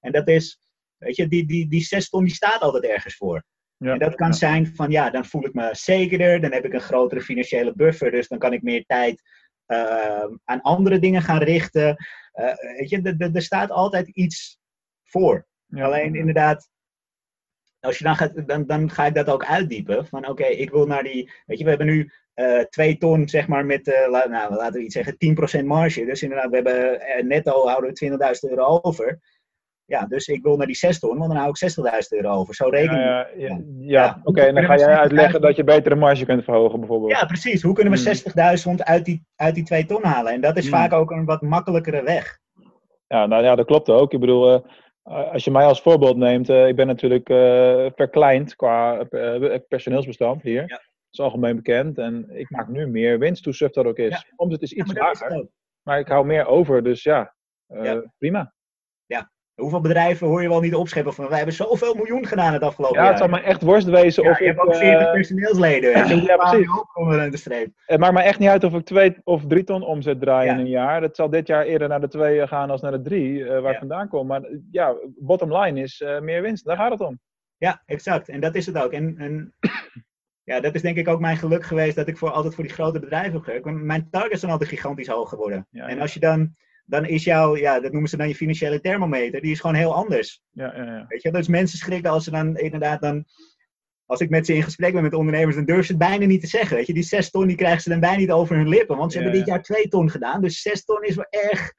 En dat is, weet je, die, die, die 6 ton die staat altijd ergens voor. Ja. En dat kan ja. zijn van ja, dan voel ik me zekerder, dan heb ik een grotere financiële buffer, dus dan kan ik meer tijd eh, aan andere dingen gaan richten. Eh, weet je, er- staat altijd iets voor. Ja. Alleen inderdaad, als je dan gaat, dan, dan ga ik dat ook uitdiepen. Van oké, ik wil naar die, weet je, we hebben nu eh twee ton, zeg maar, met, eh, la- nou, laten we iets zeggen, 10% marge. Dus inderdaad, we hebben netto houden we 20.000 euro over. Ja, dus ik wil naar die 6 ton, want dan hou ik 60.000 euro over. Zo reken ik. Ja, ja, ja, oké, en dan ga jij uitleggen dat je betere marge kunt verhogen, bijvoorbeeld. Ja, precies. Hoe kunnen we Hmm. 60.000 uit die, uit die 2 ton halen? En dat is Hmm. vaak ook een wat makkelijkere weg. Ja, nou ja, dat klopt ook. Ik bedoel, eh, als je mij als voorbeeld neemt, eh, ik ben natuurlijk eh, verkleind qua personeelsbestand hier. Ja. Dat is algemeen bekend. En ik maak nu meer winst, hoe suf dat ook is. Ja. Omzet is iets maar is lager, het ook. maar ik hou meer over. Dus ja, eh, Ja. Hoeveel bedrijven hoor je wel niet opscheppen van wij hebben zoveel miljoen gedaan het afgelopen Ja, jaar. het zal me echt worst wezen Ja, of je ik... hebt ook eh, 40 personeelsleden. weet je. Hoe ja, precies. onder de streep? Het maakt me echt niet uit of ik twee of drie ton omzet draai Ja. in een jaar. Dat zal dit jaar eerder naar de twee gaan als naar de drie, eh, waar ik Ja. vandaan kom. Maar eh, ja, bottom line is eh, meer winst. Daar gaat het om. Ja, exact. En dat is het ook. En, en ja, dat is denk ik ook mijn geluk geweest dat ik voor, altijd voor die grote bedrijven heb gewerkt. Mijn targets zijn altijd gigantisch hoog geworden. Ja, en ja. als je dan, dan is jouw, ja, dat noemen ze dan je financiële thermometer, die is gewoon heel anders. Ja, ja, ja. Weet je, dus mensen schrikken als ze dan inderdaad dan. Als ik met ze in gesprek ben met ondernemers, dan durven ze het bijna niet te zeggen. Weet je, die zes ton die krijgen ze dan bijna niet over hun lippen. Want ze Ja, hebben dit ja. jaar twee ton gedaan. Dus zes ton is wel erg.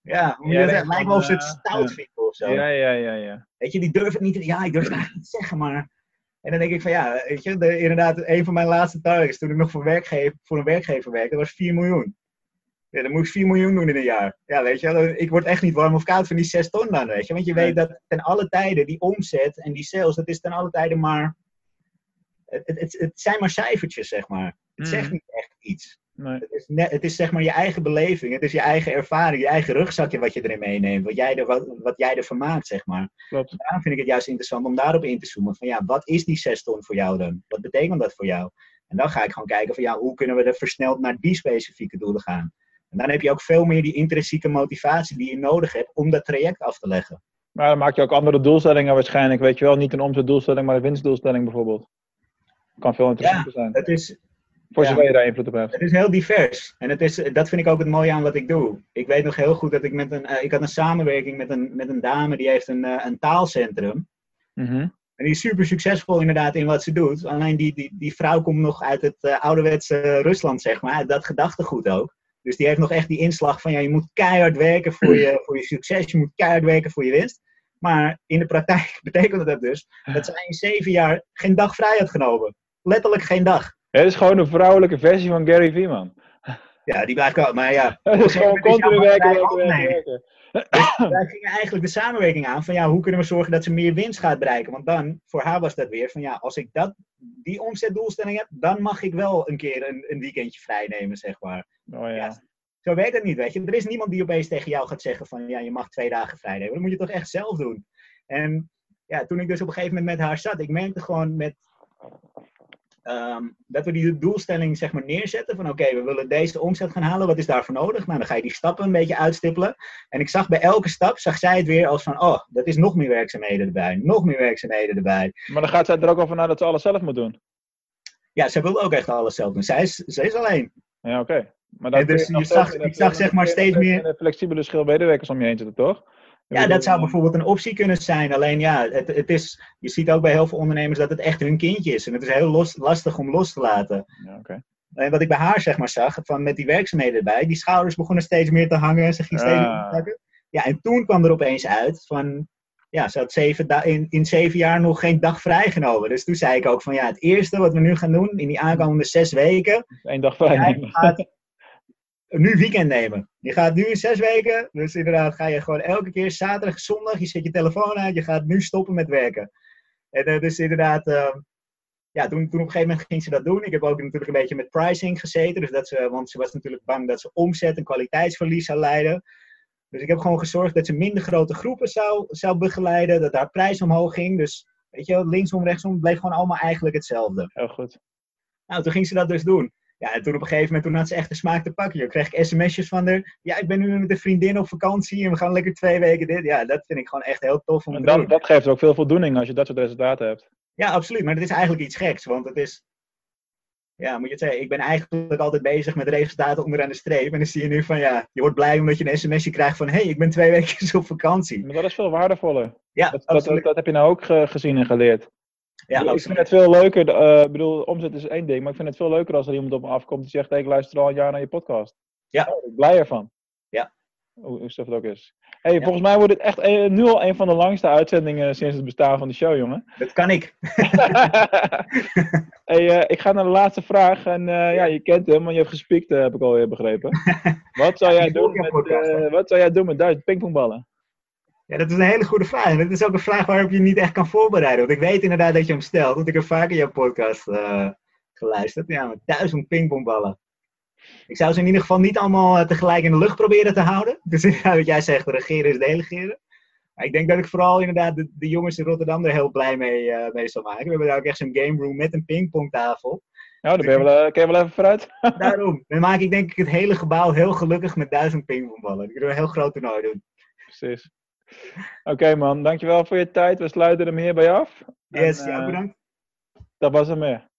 Ja, hoe Ja, dat dat is lijkt wel of ze het stout ja. vinden of zo. Ja, ja, ja, ja. Weet je, die durven het niet. Ja, ik durf het eigenlijk niet te zeggen, maar. En dan denk ik van ja, weet je, de, inderdaad, een van mijn laatste targets toen ik nog voor, werkgever, voor een werkgever werkte, was 4 miljoen. Ja, dan moet ik 4 miljoen doen in een jaar. Ja, weet je, ik word echt niet warm of koud van die 6 ton dan, weet je. Want je weet dat ten alle tijden die omzet en die sales, dat is ten alle tijden maar. Het, het, zijn maar cijfertjes, zeg maar. Het zegt Mhm. niet echt iets. Nee. Het is, net, het is zeg maar je eigen beleving, het is je eigen ervaring, je eigen rugzakje wat je erin meeneemt, wat jij, er, wat, wat jij ervan maakt, zeg maar. Klopt. Daarom vind ik het juist interessant om daarop in te zoomen. Van ja, wat is die zes ton voor jou dan? Wat betekent dat voor jou? En dan ga ik gewoon kijken van ja, hoe kunnen we er versneld naar die specifieke doelen gaan? En dan heb je ook veel meer die intrinsieke motivatie die je nodig hebt om dat traject af te leggen. Maar dan maak je ook andere doelstellingen waarschijnlijk. Weet je wel, niet een omzetdoelstelling, maar een winstdoelstelling bijvoorbeeld. Kan veel interessanter zijn. Het is, Voor ja. zover je daar invloed op hebt. Het is heel divers. En het is, dat vind ik ook het mooie aan wat ik doe. Ik weet nog heel goed dat ik met een. eh, ik had een samenwerking met een, met een dame die heeft een, eh, een taalcentrum. Mhm. En die is super succesvol inderdaad in wat ze doet. Alleen die, die, die vrouw komt nog uit het eh, ouderwetse Rusland, zeg maar. Uit dat gedachtegoed ook. Dus die heeft nog echt die inslag van ja, je moet keihard werken voor je, voor je succes. Je moet keihard werken voor je winst. Maar in de praktijk betekende dat dus dat zij in zeven jaar geen dag vrij had genomen. Letterlijk geen dag. Het is gewoon een vrouwelijke versie van Gary Vee, man. Ja, die blijft wel. Maar ja, Het is gewoon continu werken, werken, werken, opnemen. werken. wij gingen eigenlijk de samenwerking aan van ja, hoe kunnen we zorgen dat ze meer winst gaat bereiken? Want dan, voor haar was dat weer van ja, als ik dat, die omzetdoelstelling heb, dan mag ik wel een keer een, een weekendje vrij nemen, zeg maar. Oh ja. Ja. Zo werkt het niet, weet je. Er is niemand die opeens tegen jou gaat zeggen van ja, je mag twee dagen vrij nemen. Dat moet je toch echt zelf doen. En ja, toen ik dus op een gegeven moment met haar zat, ik merkte gewoon met ehm, dat we die doelstelling zeg maar neerzetten van oké, we willen deze omzet gaan halen, wat is daarvoor nodig? Nou, dan ga je die stappen een beetje uitstippelen. En ik zag bij elke stap, zag zij het weer als van oh, dat is nog meer werkzaamheden erbij, nog meer werkzaamheden erbij. Maar dan gaat zij er ook al vanuit dat ze alles zelf moet doen. Ja, zij wil ook echt alles zelf doen. Zij is, zij is alleen. Ja, oké. Maar Ja, dus je zag- ik zag zeg maar steeds meer- een flexibele schil medewerkers om je heen zitten, toch? Ja, dat zou bijvoorbeeld een optie kunnen zijn. Alleen ja, het, het is, je ziet ook bij heel veel ondernemers dat het echt hun kindje is. En het is heel los, lastig om los te laten. Ja. En wat ik bij haar zeg maar zag, van met die werkzaamheden erbij, die schouders begonnen steeds meer te hangen. Ze ging steeds Ah. meer te. Ja, en toen kwam er opeens uit van, ja, ze had zeven in, in zeven jaar nog geen dag vrijgenomen. Dus toen zei ik ook van, ja, het eerste wat we nu gaan doen in die aankomende zes weken, Eén dag vrij nu weekend nemen. Je gaat nu in zes weken, dus inderdaad ga je gewoon elke keer zaterdag, zondag, je zet je telefoon uit, je gaat nu stoppen met werken. En eh, dus inderdaad, eh, ja, toen, toen op een gegeven moment ging ze dat doen. Ik heb ook natuurlijk een beetje met pricing gezeten, dus dat ze, want ze was natuurlijk bang dat ze omzet en kwaliteitsverlies zou leiden. Dus ik heb gewoon gezorgd dat ze minder grote groepen zou, zou begeleiden, dat haar prijs omhoog ging. Dus weet je, linksom, rechtsom, bleef gewoon allemaal eigenlijk hetzelfde. Heel goed. Nou, toen ging ze dat dus doen. Ja, en toen op een gegeven moment, toen had ze echt de smaak te pakken. Je kreeg ik sms'jes van haar. Ja, ik ben nu met een vriendin op vakantie en we gaan lekker twee weken dit. Ja, dat vind ik gewoon echt heel tof om En te doen. dat, geeft ook veel voldoening als je dat soort resultaten hebt. Ja, absoluut. Maar het is eigenlijk iets geks, want het is... Ja, moet je het zeggen, ik ben eigenlijk altijd bezig met resultaten onderaan de streep. En dan zie je nu van, ja, je wordt blij omdat je een sms'je krijgt van... Hé, hey, ik ben twee weken op vakantie. Maar dat is veel waardevoller. Ja, Dat, dat, dat, absoluut. dat heb je nou ook ge- gezien en geleerd. Ja, ik vind het veel leuker, eh, ik bedoel, omzet is één ding, maar ik vind het veel leuker als er iemand op me afkomt die zegt, hey, ik luister al een jaar naar je podcast. Ja. Ik blij ervan. Ja. Hoe, hoe het ook is. hey, volgens mij wordt dit echt eh, nu al een van de langste uitzendingen sinds het bestaan van de show, jongen. Dat kan ik. hey, eh, ik ga naar de laatste vraag en eh, ja, je kent hem, want je hebt gespiekt, heb ik alweer begrepen. Wat zou jij doen met, podcast, wat zou jij doen met duizend pingpongballen? Ja, dat is een hele goede vraag. En dat is ook een vraag waarop je niet echt kan voorbereiden. Want ik weet inderdaad dat je hem stelt. Want ik heb vaker jouw podcast eh, geluisterd. Ja, met duizend pingpongballen. Ik zou ze in ieder geval niet allemaal eh, tegelijk in de lucht proberen te houden. Dus inderdaad, wat jij zegt, regeren is delegeren. Maar ik denk dat ik vooral inderdaad de, de jongens in Rotterdam er heel blij mee, eh, mee zal maken. We hebben daar ook echt zo'n game room met een pingpongtafel. Nou, daar ben je wel, ken je wel even vooruit. Daarom. Dan maak ik denk ik het hele gebouw heel gelukkig met duizend pingpongballen. Ik wil een heel groot toernooi doen. Precies. Oké man, dankjewel voor je tijd. We sluiten hem hierbij af. Yes, ja, eh, bedankt. Dat was hem weer.